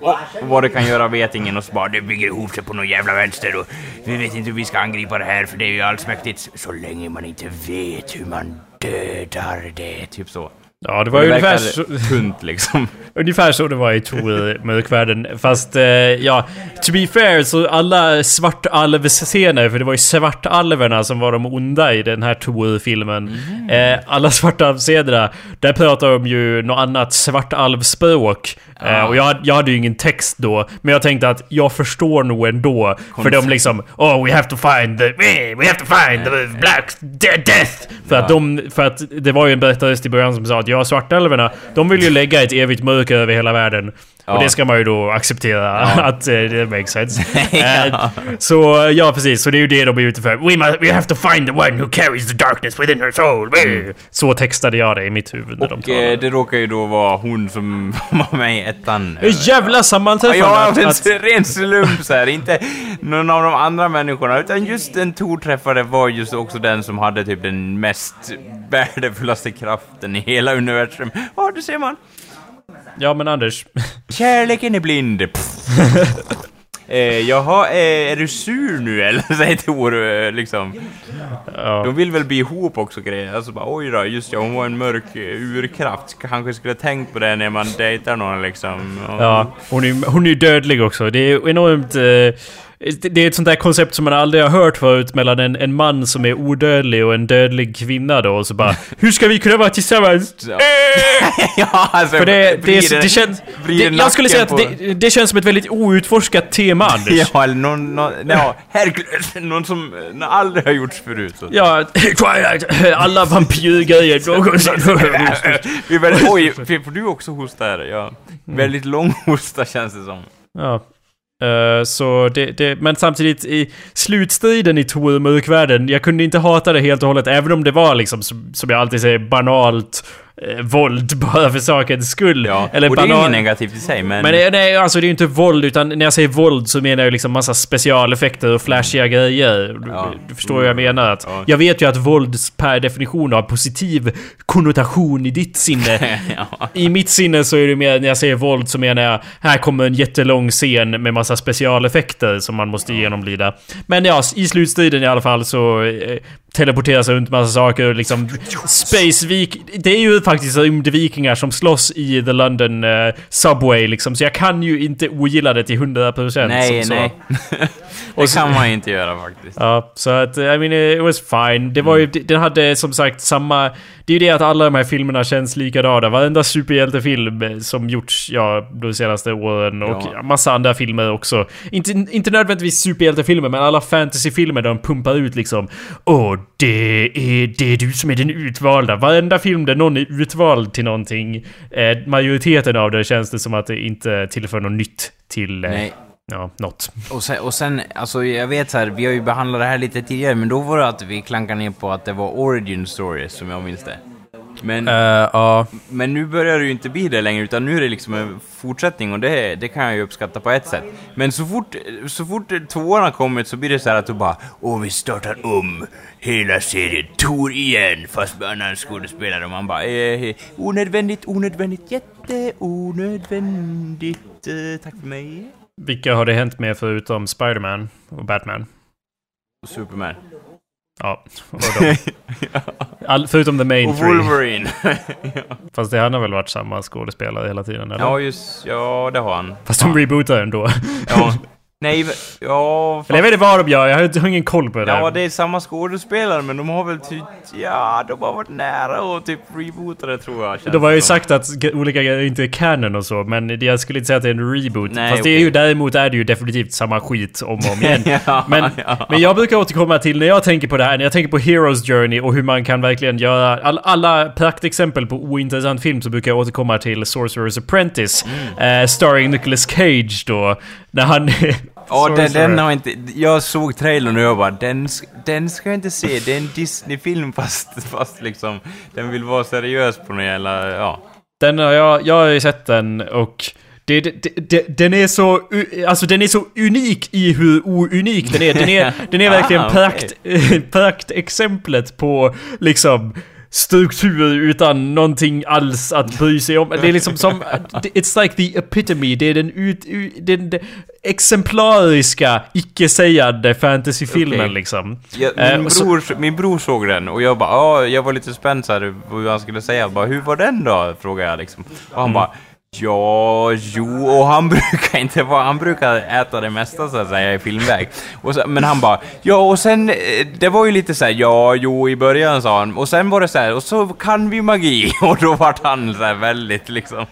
Och vad det kan göra vet ingen och så bara det bygger ihop sig på någon jävla vänster och vi vet inte hur vi ska angripa det här för det är ju allsmäktigt så länge man inte vet hur man dödar det, typ så. Ja, det var det ungefär så... tunt liksom. ungefär så det var i Tor Mörkvärlden. Fast, eh, ja, to be fair så alla svartalvscener, för det var ju svartalverna som var de onda i den här Tor-filmen. Mm. Eh, alla svartalvscenerna, där pratar de ju något annat svartalvspråk. Eh, och jag, jag hade ju ingen text då, men jag tänkte att jag förstår nog ändå. Kom för de liksom Oh, we have to find the... We have to find the black death! För, ja. att de, för att det var ju en berättarröst i början som sa att ja, svartälverna, de vill ju lägga ett evigt mörker över hela världen. Ja. Och det ska man ju då acceptera ja. att uh, det makes sense. ja. uh, så ja, precis. Så det är ju det de är ute för. We, must, we have to find the one who carries the darkness within her soul. Mm. Så textade jag det i mitt huvud när och, de talade. Eh, det råkar ju då vara hon som var med i ettan. Jävla sammanträffande! Ja, att, att... ren slump så här. Inte någon av de andra människorna, utan just den Tor träffade var just också den som hade typ den mest värdefullaste kraften i hela universum. Ja, det ser man. Ja men Anders. Kärleken är blind. eh, jaha, eh, är du sur nu eller? Säger Tor eh, liksom. Ja. De vill väl bli ihop också grejer. Alltså bara oj då, just ja, hon var en mörk eh, urkraft. Kanske skulle tänkt på det när man dejtar någon liksom. Ja, hon är, hon är dödlig också. Det är enormt... Eh det är ett sånt där koncept som man aldrig har hört förut mellan en, en man som är odödlig och en dödlig kvinna då och så bara Hur ska vi kunna vara tillsammans? Ja, ja alltså, För det, det, det, det känns... Jag skulle säga att det, det, känns som ett väldigt outforskat tema Anders. Ja, eller någon... någon ja, Hercules, någon som aldrig har gjorts förut. Så. Ja, Twilight, alla vampyrgrejer någonsin Vi väldigt, Oj, får du också hosta här? Ja. Väldigt lång hosta känns det som. Ja. Uh, så det, det, men samtidigt i slutstriden i Tor Mörkvärlden, jag kunde inte hata det helt och hållet även om det var liksom som, som jag alltid säger banalt eh, våld bara för sakens skull. Ja, Eller och det är inget negativt i sig men... Men nej, alltså det är ju inte våld utan när jag säger våld så menar jag liksom massa specialeffekter och flashiga grejer. Ja. Du, förstår vad jag menar? Att ja. Jag vet ju att våld per definition har positiv konnotation i ditt sinne. ja. I mitt sinne så är det mer, när jag säger våld så menar jag här kommer en jättelång scen med massa specialeffekter som man måste genomlida. Men ja, i slutstriden i alla fall så eh, teleporteras runt massa saker och liksom Space Vik Det är ju faktiskt rymdvikingar som slåss i The London uh, Subway liksom. Så jag kan ju inte ogilla det till 100% Nej, så, nej. Det så, kan man ju inte göra faktiskt. Ja, så att I mean it was fine. Det var ju, den hade som sagt samma det är ju det att alla de här filmerna känns likadana. Varenda superhjältefilm som gjorts, ja, de senaste åren och Ja. massa andra filmer också. Inte, inte nödvändigtvis superhjältefilmer, men alla fantasyfilmer där de pumpar ut liksom Åh, det är, det är du som är den utvalda. Varenda film där någon är utvald till någonting, eh, majoriteten av det känns det som att det inte tillför något nytt till, eh, Nej. Ja, något. Och sen, och sen, alltså jag vet så här, vi har ju behandlat det här lite tidigare, men då var det att vi klankade ner på att det var origin story, som jag minns det. Men, Eh, Ja, men nu börjar det ju inte bli det längre, utan nu är det liksom en fortsättning och det, det kan jag ju uppskatta på ett sätt. Men så fort, så fort tvåan har kommit så blir det så här att du bara Åh, vi startar om hela serien Tor igen, fast med annan skådespelare. Och man bara eh, onödvändigt, onödvändigt, jätteonödvändigt. Eh, tack för mig. Vilka har det hänt med förutom Spider-Man och Batman? Superman. Ja, och. All, förutom the main Och three. Wolverine. Fast det han har väl varit samma skådespelare hela tiden eller? ja, just, ja, det har han. Fast de rebootar ändå. Ja. Nej, ja, Eller jag vet inte vad de gör, jag har, jag har ingen koll på det där. Ja, det är samma skådespelare, men de har väl typ... Ja, de har varit nära och typ reboota det tror jag. De har ju som. sagt att olika grejer inte är canon och så, men jag skulle inte säga att det är en reboot. Nej, Fast det är ju däremot är det ju definitivt samma skit om och om igen. Ja, men, ja. men jag brukar återkomma till när jag tänker på det här, när jag tänker på Heroes Journey och hur man kan verkligen göra all, alla praktexempel på ointressant film så brukar jag återkomma till Sorcerer's Apprentice. Mm. eh, starring Nicolas Cage då. När han... Ja, den, Sorcerer. den har inte... Jag såg trailern och jag bara, den, den ska jag inte se. Det är en Disney-film fast, fast liksom... Den vill vara seriös på något jävla... Ja. Den har jag, jag har ju sett den och det, det, det, den är så, alltså den är så unik i hur ounik den är. Den är, den är verkligen Ah, prakt, praktexemplet på liksom struktur utan någonting alls att bry sig om. Det är liksom som, it's like the epitome. Det är den, ut, den, den exemplariska, icke-sägande fantasyfilmen Okej. liksom. Eh, min, så- bror, min bror såg den och jag bara, ja, jag var lite spänd så här, på hur han skulle säga. Bara, hur var den då? Frågade jag liksom. Och han Mm. bara, ja, jo, och han brukar inte vara, han brukar äta det mesta så att säga i filmväg. Och så, men han bara, ja, och sen, eh, det var ju lite så här, ja, jo, i början sa han. Och sen var det så här, och så kan vi magi. Och då vart han så här väldigt liksom,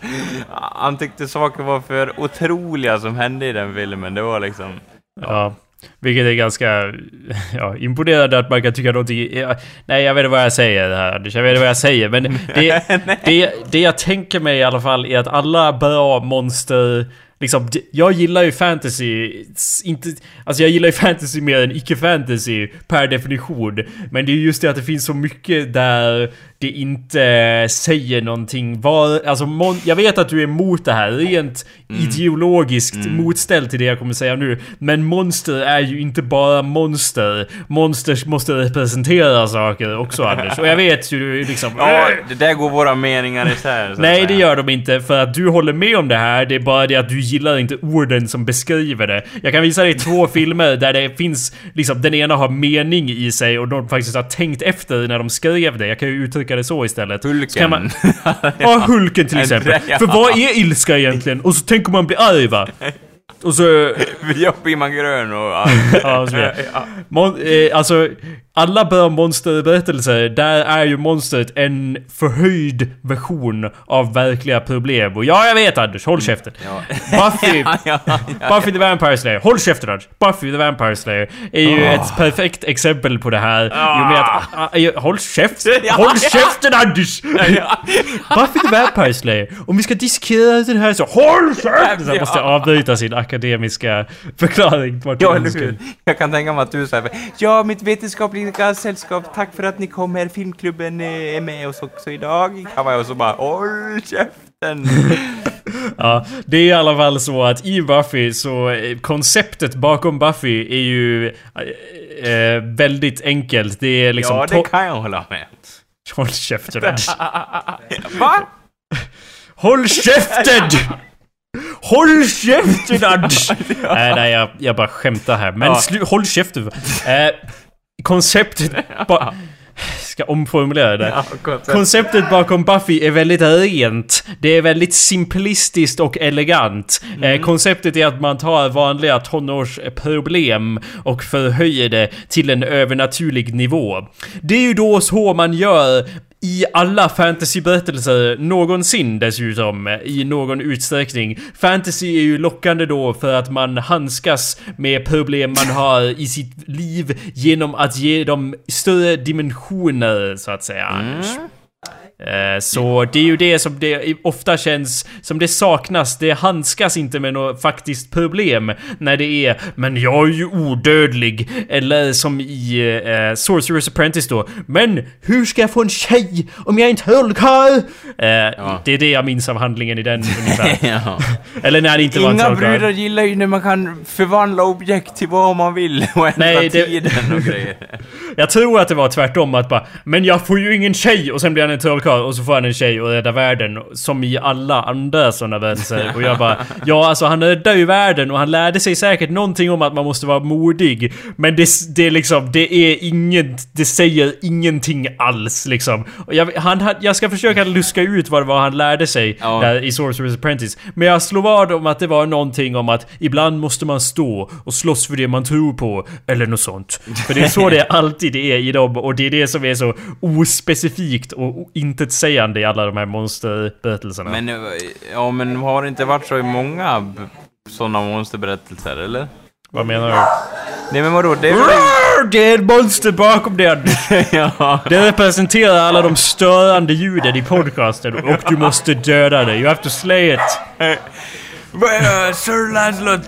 han tyckte saker var för otroliga som hände i den filmen. Det var liksom, Ja. Vilket är ganska ja, imponerande att man kan tycka någonting... Ja, nej, jag vet inte vad jag säger här. Jag vet inte vad jag säger. Men det, det, det jag tänker mig i alla fall är att alla bra monster... Liksom, jag gillar ju fantasy, inte... Alltså jag gillar ju fantasy mer än icke-fantasy per definition. Men det är just det att det finns så mycket där det inte säger någonting. Var, alltså, jag vet att du är emot det här, rent ideologiskt motställd till det jag kommer säga nu. Men monster är ju inte bara monster. Monster måste representera saker också Anders. Och jag vet ju du liksom... ja, det där går våra meningar isär. så Nej, det gör de inte. För att du håller med om det här. Det är bara det att du gillar inte orden som beskriver det. Jag kan visa dig två filmer där det finns... Liksom, den ena har mening i sig och de faktiskt har tänkt efter när de skrev det. Jag kan ju uttrycka det så istället. Hulken. Man, ja, Hulken till exempel. För vad är ilska egentligen? Och så tänker man bli arg va? Och så... Blir man grön och... Ja, och så vidare. Mon- eh, alltså, alla bra monsterberättelser, där är ju monstret en förhöjd version av verkliga problem. Och ja, jag vet Anders, håll käften. Ja. Buffy. Buffy the Vampire Slayer, håll käften Anders! Buffy the Vampire Slayer är ju Åh. ett perfekt exempel på det här. Jo Ah. med att... ah, ah, håll käften! Håll käften Anders! Buffy the Vampire Slayer. Om vi ska diskutera den här så HÅLL käften! Så jag måste avbryta sin akademiska förklaring. vart Ja, eller hur? Jag kan tänka mig att du säger Ja, mitt vetenskapliga sällskap, tack för att ni kom här. Filmklubben eh, är med oss också idag. Kavaj och så bara håll käften. Ja, det är i alla fall så att i Buffy så eh, konceptet bakom Buffy är ju eh, eh, väldigt enkelt. Det är liksom... ja, det kan jag hålla med. Håll käften. Va? Håll käften! Håll käften Anders! Nej, nej, jag, jag bara skämtar här. Men Ja. slu- håll käften. Eh, konceptet... Ba- ska omformulera det. Ja, koncept. Konceptet bakom Buffy är väldigt rent. Det är väldigt simplistiskt och elegant. Eh, konceptet är att man tar vanliga tonårsproblem och förhöjer det till en övernaturlig nivå. Det är ju då så man gör i alla fantasyberättelser någonsin dessutom, i någon utsträckning. Fantasy är ju lockande då för att man handskas med problem man har i sitt liv genom att ge dem större dimensioner, så att säga. Mm. Eh, så det är ju det som det ofta känns som det saknas. Det handskas inte med något faktiskt problem när det är “Men jag är ju odödlig” eller som i uh, Sorcerer's Apprentice då “Men hur ska jag få en tjej om jag inte är trollkarl?” uh, ja. Det är det jag minns av handlingen i den ungefär. ja. Eller när det inte Inga var en Inga brudar gillar ju när man kan förvandla objekt till vad man vill och ändra Nej, det... tiden och grejer. jag tror att det var tvärtom att bara “Men jag får ju ingen tjej” och sen blir han en trollkarl trollkarl och så får han en tjej och räddar världen. Som i alla andra sådana berättelser. Och jag bara, ja alltså han räddar ju världen och han lärde sig säkert någonting om att man måste vara modig. Men det, det är liksom, det är inget, det säger ingenting alls liksom. Och jag, han, jag ska försöka luska ut vad det var han lärde sig ja. där i Sorcerer's Apprentice. Men jag slår vad om att det var någonting om att ibland måste man stå och slåss för det man tror på. Eller något sånt. För det är så det alltid är i dem och det är det som är så ospecifikt och inte intetsägande i alla de här monsterberättelserna. Men, ja, men har det inte varit så i många sådana monsterberättelser, eller? Vad menar du? Nej men vadå? Det är, väl... det är ett monster bakom den! ja. Det representerar alla de störande ljuden i podcasten och du måste döda det. You have to slay it. Sir Lancelot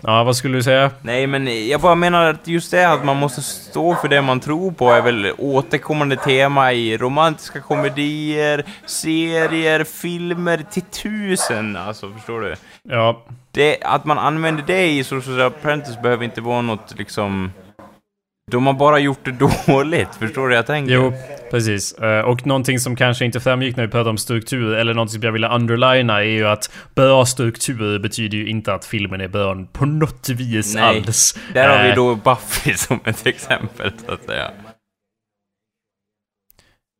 Ja, vad skulle du säga? Nej, men jag bara menar att just det att man måste stå för det man tror på är väl återkommande tema i romantiska komedier, serier, filmer till tusen, alltså förstår du? Ja. Det, att man använder det i Social Apprentice behöver inte vara något liksom de har bara gjort det dåligt, förstår du vad jag tänker? Jo, precis. Eh, och någonting som kanske inte framgick när vi pratade om struktur, eller någonting som jag ville underlina, är ju att bra struktur betyder ju inte att filmen är bra på något vis Nej. alls. Där har vi eh. då Buffy som ett exempel, så att säga.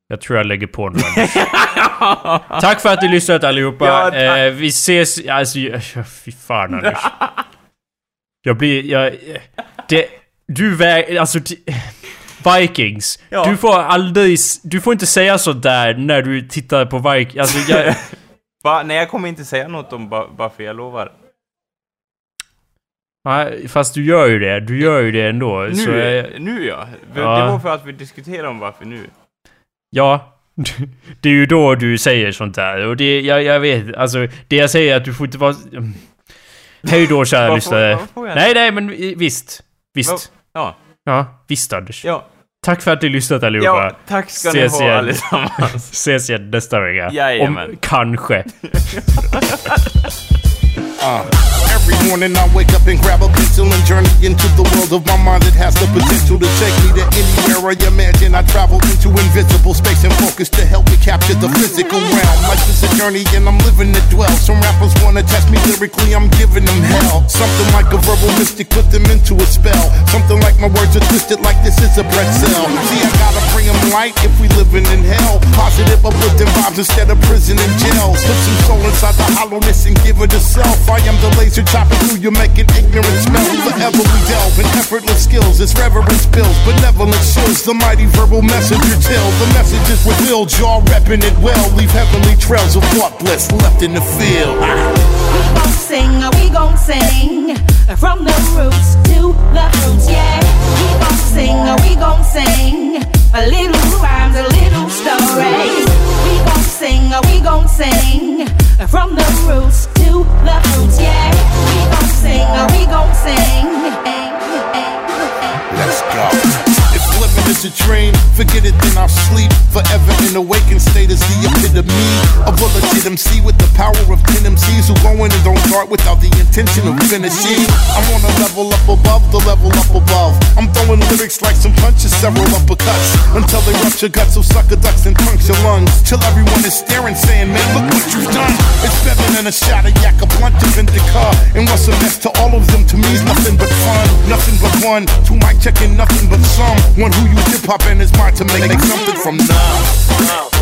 Jag tror jag lägger på nu Tack för att du lyssnat allihopa. Ja, eh, vi ses... Alltså, fy fan Anders. Jag blir... Jag, det, du väger... Alltså... Vikings. Ja. Du får aldrig... Du får inte säga sådär när du tittar på Vikings. Alltså jag... Va? Nej, jag kommer inte säga något om Buffy, jag lovar. Nej, fast du gör ju det. Du gör ju det ändå. Nu, så jag... nu ja. Det var för att vi diskuterar om Buffy nu. Ja. Det är ju då du säger sånt där. Och det, jag, jag vet, alltså det jag säger är att du får inte vara... Hej då kära lyssnare. Nej, nej, men visst. Visst. Ja. Ja, visst Anders. Ja. Tack för att du lyssnat allihopa. Ja, tack ska Ses ni ha allesammans. Ses igen nästa vecka. Jajamän. Om, kanske. Uh, every morning I wake up and grab a pencil and journey into the world of my mind that has the potential to take me to anywhere I imagine. I travel into invisible space and focus to help me capture the physical realm. Life is a journey and I'm living to dwell. Some rappers wanna test me lyrically, I'm giving them hell. Something like a verbal mystic, put them into a spell. Something like my words are twisted like this is a pretzel. See, I gotta bring them light if we living in hell. Positive, uplifting vibes instead of prison and jail. Put some soul inside the hollowness and give it a self. I am the laser chopping through you, making ignorant smell. Forever we delve in effortless skills as reverence builds, benevolent shows the mighty verbal messenger till the message is revealed. Y'all repping it well, leave heavenly trails of thought bliss left in the field. We gon' sing, we gon' sing from the roots to MC with the power of 10 MCs who go in and don't start without the intention of finishing. I'm on a level up above the level up above. I'm throwing lyrics like some punches, several uppercuts until they rupture guts of sucker ducks and puncture lungs. Till everyone is staring, saying, Man, look what you've done. It's better than a shot of yak, a blunt of indica. And what's a mess to all of them to me is nothing but fun, nothing but one. Two mic checking, nothing but some. One who you hip hop in his mind to make, make something from now.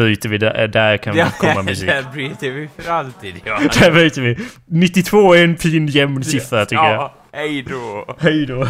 Byter vi där, där kan Ja, komma musik. Där bryter vi för alltid, ja. Där byter vi. 92 är en fin jämn siffra tycker jag. Ja, hej då. Hej då.